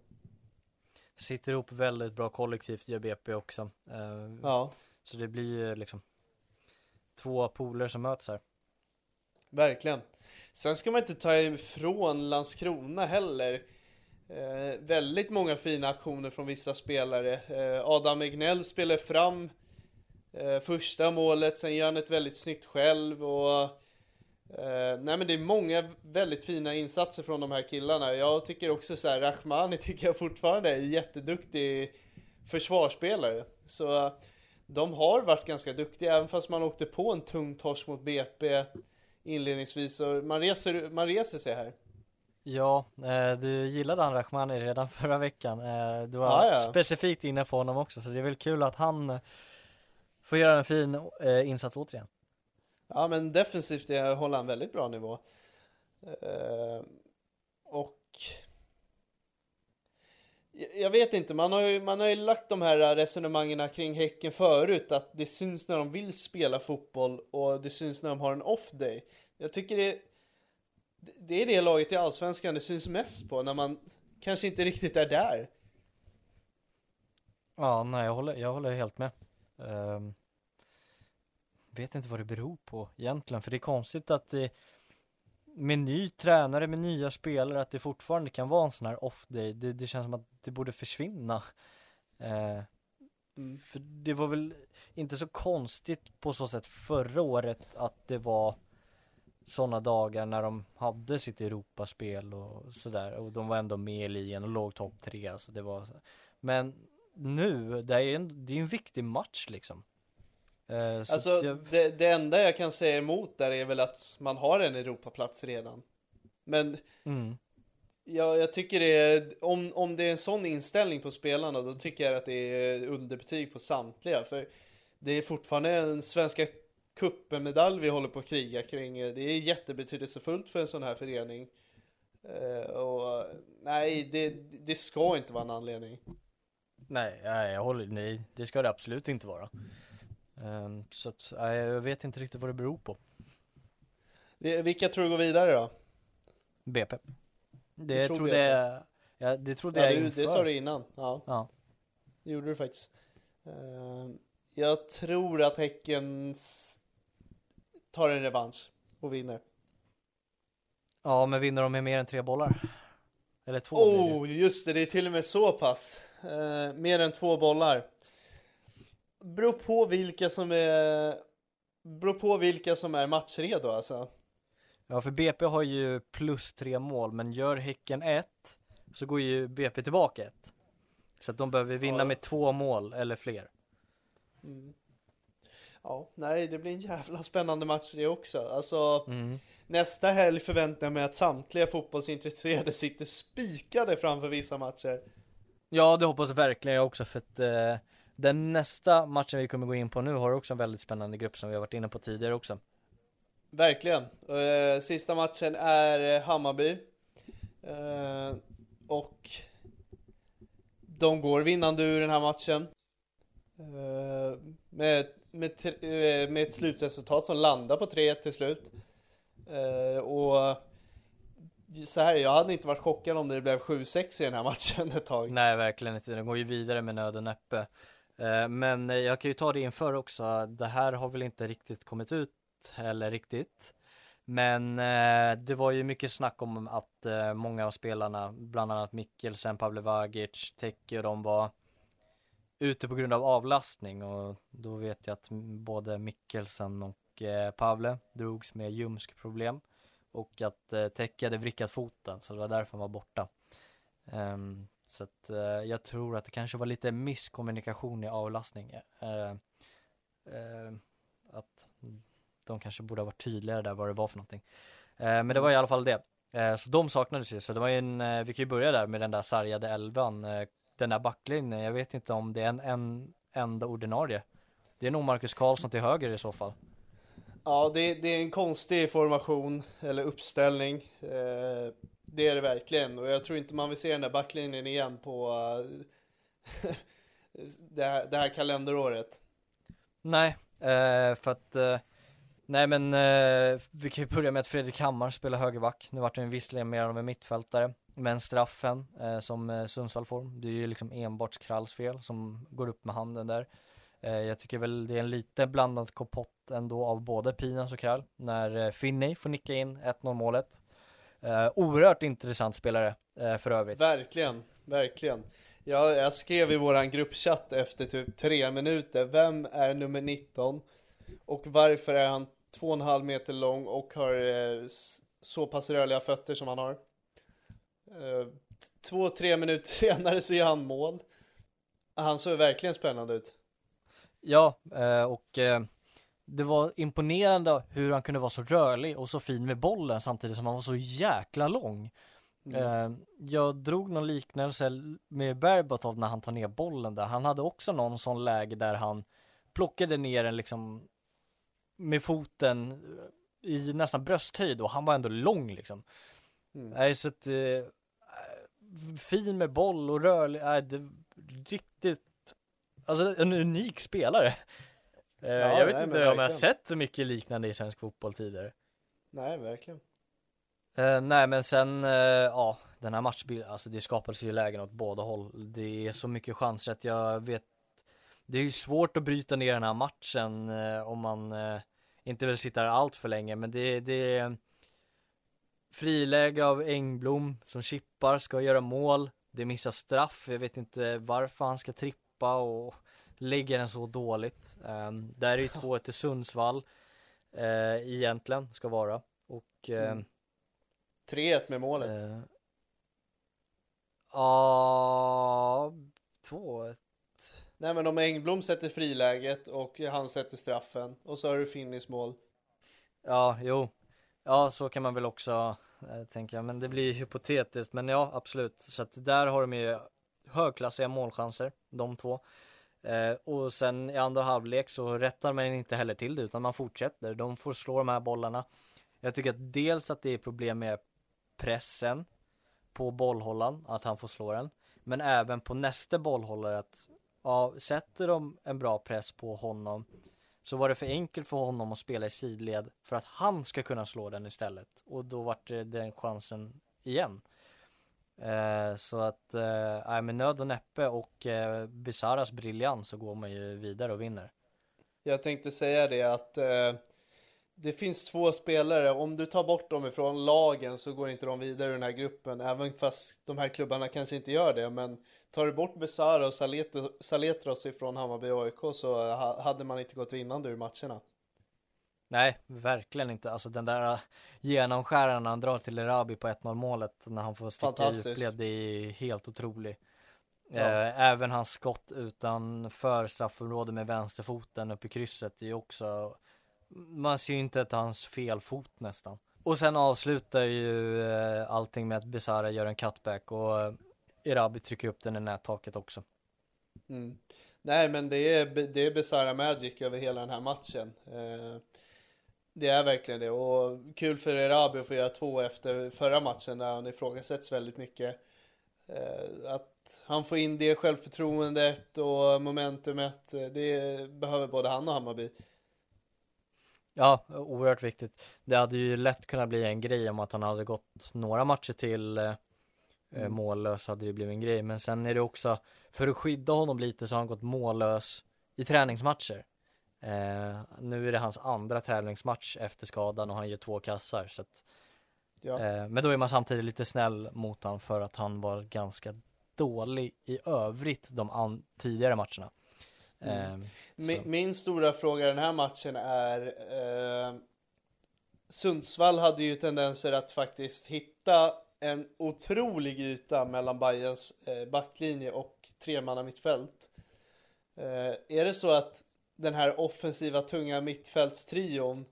Sitter ihop väldigt bra kollektivt gör BP också. Eh, ja. Så det blir ju liksom två poler som möts här. Verkligen. Sen ska man inte ta ifrån Landskrona heller. Eh, väldigt många fina aktioner från vissa spelare. Eh, Adam Egnell spelar fram eh, första målet, sen gör han ett väldigt snyggt själv och eh, nej men det är många väldigt fina insatser från de här killarna. Jag tycker också så här, Rahmani <laughs> tycker jag fortfarande är en jätteduktig försvarsspelare. Så de har varit ganska duktiga, även fast man åkte på en tung torsk mot BP inledningsvis. Så man reser, man reser sig här. Ja, eh, du gillade han Rahmani redan <laughs> förra veckan. Eh, du var Ja, ja. specifikt inne på honom också, så det är väl kul att han eh, får göra en fin eh, insats återigen. Ja men defensivt håller han väldigt bra nivå. Och jag- vet inte, man har, ju, man har ju lagt de här resonemangen kring Häcken förut att det syns när de vill spela fotboll och det syns när de har en off day. Jag tycker det, det är det laget i Allsvenskan det syns mest på när man kanske inte riktigt är där. Ja, nej jag håller, jag håller helt med. Um, vet inte vad det beror på egentligen, för det är konstigt att det med ny tränare, med nya spelare, att det fortfarande kan vara en sån här off day. Det, det känns som att det borde försvinna. Eh, För det var väl inte så konstigt på så sätt förra året att det var sådana dagar när de hade sitt Europaspel och sådär och de var ändå med i ligan och låg topp tre så det var så. Men nu, det är ju en, det är ju en viktig match liksom. Eh, så Alltså jag, det, det enda jag kan säga emot där är väl att man har en Europaplats redan. Men mm, Ja, jag tycker det är, om, om det är en sån inställning på spelarna då tycker jag att det är underbetyg på samtliga. För det är fortfarande en svenska cupen-medalj vi håller på att kriga kring. Det är jättebetydelsefullt för en sån här förening. Eh, och nej, det, det ska inte vara en anledning. nej, nej, jag håller, nej, det ska det absolut inte vara. Ehm, så att, nej, jag vet inte riktigt vad det beror på. Det- Vilka tror du går vidare då? BP. Det tror trodde BP? jag, ja, det trodde Ja, jag inför. det sa du innan. Ja, Ja. det gjorde du faktiskt. Eh, jag tror att Häcken tar en revansch och vinner. ja, men vinner de med mer än tre bollar? Eller två blir det. Oh, just det, det är till och med så pass. Eh, mer än två bollar. Beror på vilka som är Beror på vilka som är matchredo alltså. Ja, för BP har ju plus tre mål, men gör Häcken ett så går ju BP tillbaka ett. Så att de behöver vinna Ja. med två mål eller fler. Mm. Ja, nej, det blir en jävla spännande match det också. Alltså, Mm. nästa helg förväntar jag mig att samtliga fotbollsintresserade sitter spikade framför vissa matcher. Ja, det hoppas verkligen jag också för att eh, den nästa matchen vi kommer gå in på nu har också en väldigt spännande grupp som vi har varit inne på tidigare också. Verkligen. Eh, sista matchen är eh, Hammarby. Eh, och de går vinnande ur den här matchen. Med, med, med ett slutresultat som landar på 3-1 till slut. Och så här, jag hade inte varit chockad om det blev 7-6 i den här matchen ett tag. Nej, verkligen inte. Den går ju vidare med nöd och näppe. Eh, men jag kan ju ta det inför också. Det här har väl inte riktigt kommit ut heller riktigt. Men eh, det var ju mycket snack om att eh, många av spelarna, bland annat Mikkelsen, Pavle Vagic, Tekke och de var ute på grund av avlastning och då vet jag att både Mikkelsen och eh, Pavle drogs med ljumskproblem och att eh, Teki hade vrickat foten så det var därför han var borta. Ehm, så att eh, jag tror att det kanske var lite misskommunikation i avlastning. Eh, eh, att de kanske borde ha varit tydligare där vad det var för någonting. Eh, men det var i alla fall det. Eh, så de saknades ju, så det var ju en, eh, vi kan ju börja där med den där sargade elvan. Eh, den där backlinjen, jag vet inte om det är en, en enda ordinarie. Det är nog Marcus Karlsson till höger i så fall. Ja, det, det är en konstig formation eller uppställning. Eh, det är det verkligen och jag tror inte man vill se den där backlinjen igen på eh, <laughs> det, här, det här kalenderåret. Nej, eh, för att eh, Nej men eh, vi kan ju börja med att Fredrik Hammar spelar högerback. Nu vart det ju visserligen mer av en mittfältare. Men straffen eh, som eh, Sundsvall får, det är ju liksom enbart Kralls fel som går upp med handen där. Jag tycker väl det är en lite blandad kompott ändå av både Pinas och Krall när eh, Finney får nicka in 1-0 målet. Eh, oerhört intressant spelare eh, för övrigt. Verkligen, verkligen. Jag, jag skrev i våran gruppchatt efter typ tre minuter, vem är nummer 19? Och varför är han två och en halv meter lång och har eh, så pass rörliga fötter som han har? Eh, två, tre minuter <laughs> senare så gör han mål. Han såg verkligen spännande ut. Ja, eh, och eh, det var imponerande hur han kunde vara så rörlig och så fin med bollen samtidigt som han var så jäkla lång. Mm. Jag drog någon liknelse med Berbatov när han tar ner bollen där. Han hade också någon sån läge där han plockade ner den liksom med foten i nästan brösthöjd och han var ändå lång liksom. Mm. Så att eh, fin med boll och rörlig, nej, det riktigt Alltså en unik spelare. Ja, jag vet inte om jag har sett så mycket liknande i svensk fotboll tidigare. Nej, verkligen. Uh, nej men sen, uh, ja, den här matchbilden, alltså det skapades ju lägen åt båda håll. Det är så mycket chanser att jag vet Det är ju svårt att bryta ner den här matchen uh, om man inte vill sitta där allt för länge men det, det är Friläge av Engblom som chippar, ska göra mål Det missar straff, jag vet inte varför han ska trippa och lägger den så dåligt um, Där är ju <laughs> 2-1 till Sundsvall Egentligen ska vara och mm 3-1 med målet. Uh, ja, 2-1. Nej men om Engblom sätter friläget och han sätter straffen och så har du Finnis mål. Ja, jo. Ja, så kan man väl också äh, tänka, men det blir hypotetiskt. Men ja, absolut. Så att där har de ju högklassiga målchanser, de två. Eh, och sen i andra halvlek så rättar man inte heller till det utan man fortsätter. De får slå de här bollarna. Jag tycker att dels att det är problem med pressen på bollhållaren, att han får slå den. Men även på nästa bollhållare att, ja, sätter de en bra press på honom så var det för enkelt för honom att spela i sidled för att han ska kunna slå den istället. Och då vart det den chansen igen. Eh, så att, eh, med nöd och näppe och eh, Bisaras briljans så går man ju vidare och vinner. Jag tänkte säga det att eh, det finns två spelare, om du tar bort dem ifrån lagen så går inte de vidare i den här gruppen, även fast de här klubbarna kanske inte gör det, men tar du bort Besara och Saletros ifrån Hammarby och AIK så hade man inte gått vinnande ur matcherna. Nej, verkligen inte. Alltså den där genomskäraren han drar till Erabi på 1-0 målet när han får sticka i djupled, det är helt otroligt. Ja. Eh, även hans skott utanför straffområdet med vänsterfoten upp i krysset är också man ser ju inte att hans fel fot nästan. Och sen avslutar ju eh, allting med att Besara gör en cutback och eh, Erabi trycker upp den i nättaket också. Mm. Nej men det är, det är Besara Magic över hela den här matchen. Eh, det är verkligen det och kul för Erabi att få göra två efter förra matchen där han ifrågasätts väldigt mycket. Att han får in det självförtroendet och momentumet, det behöver både han och Hammarby. Ja, oerhört viktigt. Det hade ju lätt kunnat bli en grej om att han hade gått några matcher till eh, mm. mållös hade det blivit en grej. Men sen är det också, för att skydda honom lite så har han gått mållös i träningsmatcher. Eh, nu är det hans andra träningsmatch efter skadan och han gör två kassar. Så att, ja. eh, men då är man samtidigt lite snäll mot honom för att han var ganska dålig i övrigt de tidigare matcherna. Mm. Ehm, min, min, stora fråga i den här matchen är eh, Sundsvall hade ju tendenser att faktiskt hitta en otrolig yta mellan Bayerns eh, backlinje och tremanna mittfält. Eh, är det så att den här offensiva tunga mittfältstrion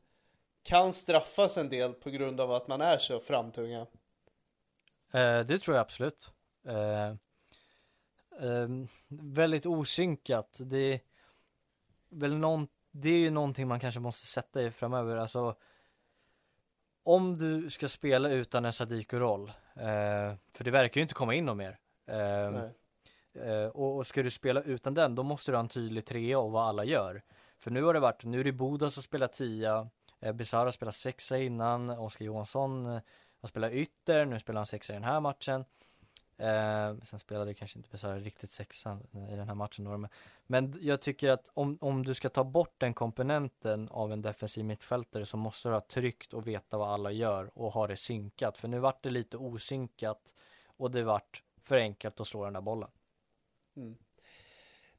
kan straffas en del på grund av att man är så framtunga? Eh, det tror jag absolut. Eh, eh, väldigt osynkat. Det är väl någon, det är ju någonting man kanske måste sätta i framöver. Alltså om du ska spela utan en Sadiko-roll, eh, för det verkar ju inte komma in någon mer. Eh, och, och, ska du spela utan den, då måste du ha en tydlig trea och vad alla gör. För nu har det varit, nu är det Boda som spelar tia, eh, Besara spelar sexa innan, Oskar Johansson eh, har spelat ytter, nu spelar han sexa i den här matchen. Eh, sen spelade kanske inte Besara riktigt sexan i den här matchen då, men, men jag tycker att om, om du ska ta bort den komponenten av en defensiv mittfältare så måste du ha tryggt och veta vad alla gör och ha det synkat. För nu vart det lite osynkat och det vart för enkelt att slå den där bollen. Mm.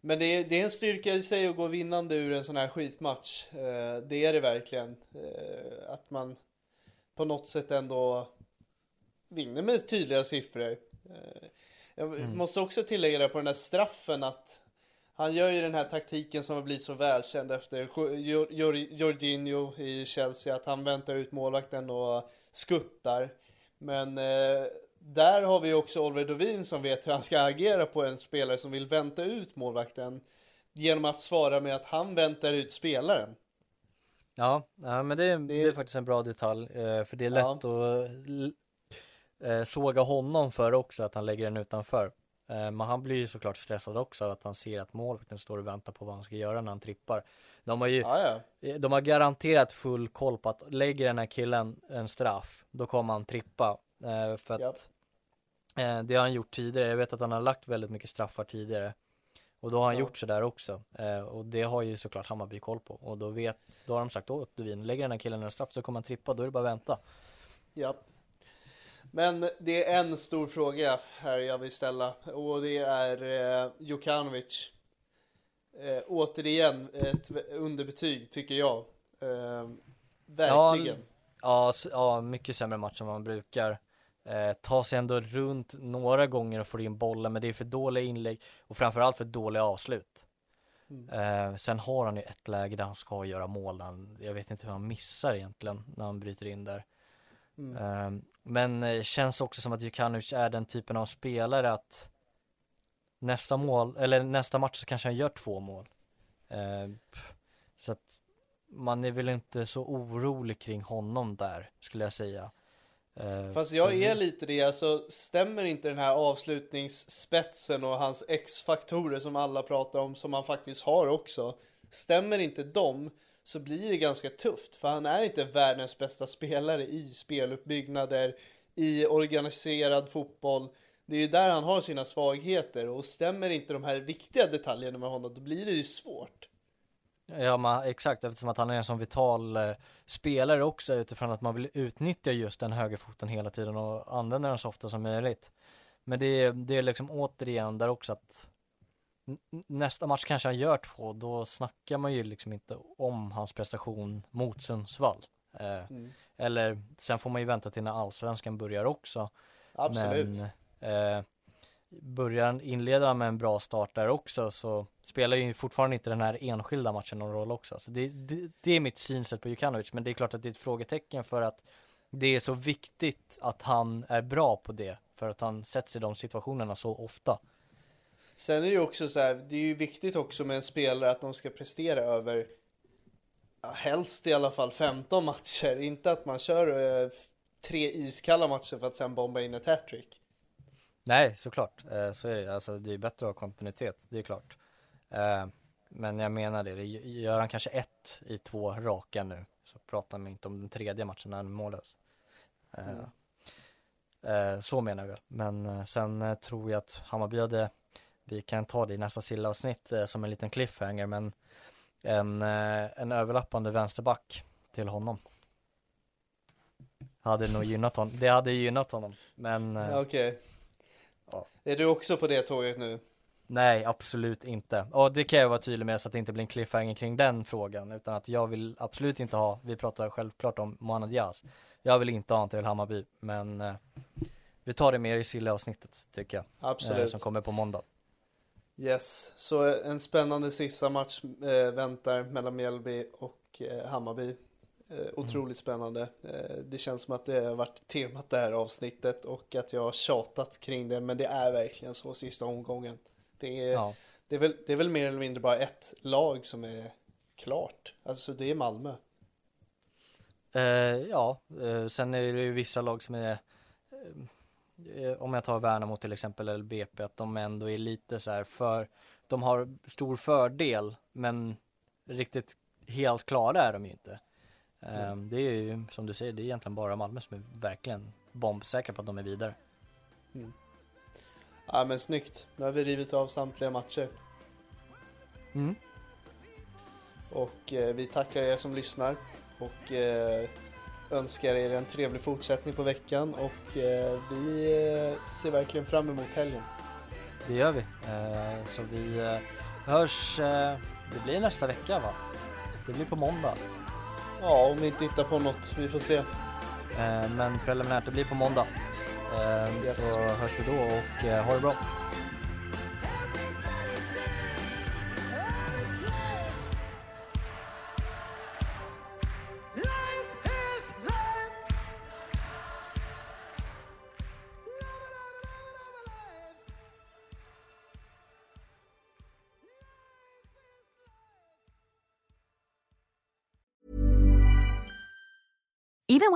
Men det är, det är en styrka i sig att gå vinnande ur en sån här skitmatch. Eh, det är det verkligen. Eh, att man på något sätt ändå vinner med tydliga siffror. Eh, jag mm. måste också tillägga det på den här straffen att han gör ju den här taktiken som har blivit så välkänd efter Jorginho i Chelsea, att han väntar ut målvakten och skuttar. Men där har vi också Oliver Dovin som vet hur han ska agera på en spelare som vill vänta ut målvakten genom att svara med att han väntar ut spelaren. Ja, ja men det är, det, är faktiskt en bra detalj, eh, för det är lätt ja. att eh, såga honom för också att han lägger den utanför. Eh, men han blir ju såklart stressad också att han ser att målvakten står och väntar på vad han ska göra när han trippar. De har ju, ja. de har garanterat full koll på att lägger den här killen en straff, då kommer han trippa. För att Eh, det har han gjort tidigare. Jag vet att han har lagt väldigt mycket straffar tidigare. Och då har han ja. gjort sådär också. Eh, och det har ju såklart Hammarby koll på. Och då vet, då har de sagt åt Duvin, lägger den här killen en straff så kommer han trippa, då är det bara att vänta. Ja. Men det är en stor fråga här jag vill ställa och det är eh, Jokanovic. Eh, återigen ett underbetyg tycker jag. Eh, verkligen. Ja, ja, ja, mycket sämre match än vad man brukar. Eh, tar sig ändå runt några gånger och får in bollen men det är för dåliga inlägg och framförallt för dåliga avslut. Mm. Eh, sen har han ju ett läge där han ska göra mål, han, jag vet inte hur han missar egentligen när han bryter in där. Mm. Eh, men känns också som att Jukanovic är den typen av spelare att nästa mål, eller nästa match så kanske han gör två mål. Eh, så att man är väl inte så orolig kring honom där skulle jag säga. Eh, Fast jag är lite det, alltså stämmer inte den här avslutningsspetsen och hans X-faktorer som alla pratar om, som han faktiskt har också. Stämmer inte dem så blir det ganska tufft, för han är inte världens bästa spelare i speluppbyggnader, i organiserad fotboll. Det är ju där han har sina svagheter och stämmer inte de här viktiga detaljerna med honom, då blir det ju svårt. Ja men exakt eftersom att han är en sån vital eh, spelare också utifrån att man vill utnyttja just den högerfoten hela tiden och använda den så ofta som möjligt. Men det, det är liksom återigen där också att nästa match kanske han gör två, då snackar man ju liksom inte om hans prestation mot Sundsvall. Eh, mm. Eller sen får man ju vänta till när allsvenskan börjar också. Absolut. Men, eh, börjar han inleda med en bra start där också så spelar ju fortfarande inte den här enskilda matchen någon roll också. Så det, det, det är mitt synsätt på Jukanovic, men det är klart att det är ett frågetecken för att det är så viktigt att han är bra på det, för att han sätts i de situationerna så ofta. Sen är det ju också så här, det är ju viktigt också med en spelare att de ska prestera över ja, helst i alla fall 15 matcher, inte att man kör eh, tre iskalla matcher för att sen bomba in ett hattrick. Nej, såklart. Eh, så är det. Alltså det är bättre att ha kontinuitet, det är klart. Eh, men jag menar det, gör han kanske ett i två raka nu så pratar man inte om den tredje matchen när han är mållös. Eh, mm. Så menar jag väl. Men sen tror jag att Hammarby hade, vi kan ta det i nästa sillavsnitt som en liten cliffhanger, men en, en överlappande vänsterback till honom. Hade nog gynnat honom, det hade gynnat honom, men Okej. Okay. Ja. Är du också på det tåget nu? Nej, absolut inte. Och det kan jag vara tydlig med så att det inte blir en cliffhanger kring den frågan. Utan att jag vill absolut inte ha, vi pratar självklart om Mohamed Diaz. Jag vill inte ha en till Hammarby, men eh, vi tar det mer i Sille-avsnittet tycker jag. Absolut. Eh, som kommer på måndag. Yes, så en spännande sista match eh, väntar mellan Mjällby och eh, Hammarby. Eh, otroligt mm. spännande. Eh, det känns som att det har varit temat det här avsnittet och att jag har tjatat kring det. Men det är verkligen så sista omgången. Det är, ja. det är, väl, det är väl mer eller mindre bara ett lag som är klart. Alltså det är Malmö. Eh, ja, eh, sen är det ju vissa lag som är om jag tar Värnamo till exempel eller BP att de ändå är lite så här för de har stor fördel men riktigt helt klara är de ju inte. Mm. Det är ju som du säger, det är egentligen bara Malmö som är verkligen bombsäkra på att de är vidare. Mm. Ja men snyggt. Nu har vi rivit av samtliga matcher. Mm. Och eh, vi tackar er som lyssnar. Och eh, önskar er en trevlig fortsättning på veckan. Och eh, vi eh, ser verkligen fram emot helgen. Det gör vi. Eh, så vi eh, hörs, eh, det blir nästa vecka va? Det blir på måndag. Ja, om vi inte hittar på något. Vi får se. Eh, men preliminärt, det blir på måndag. Eh, Yes. Så hörs vi då och eh, ha det bra.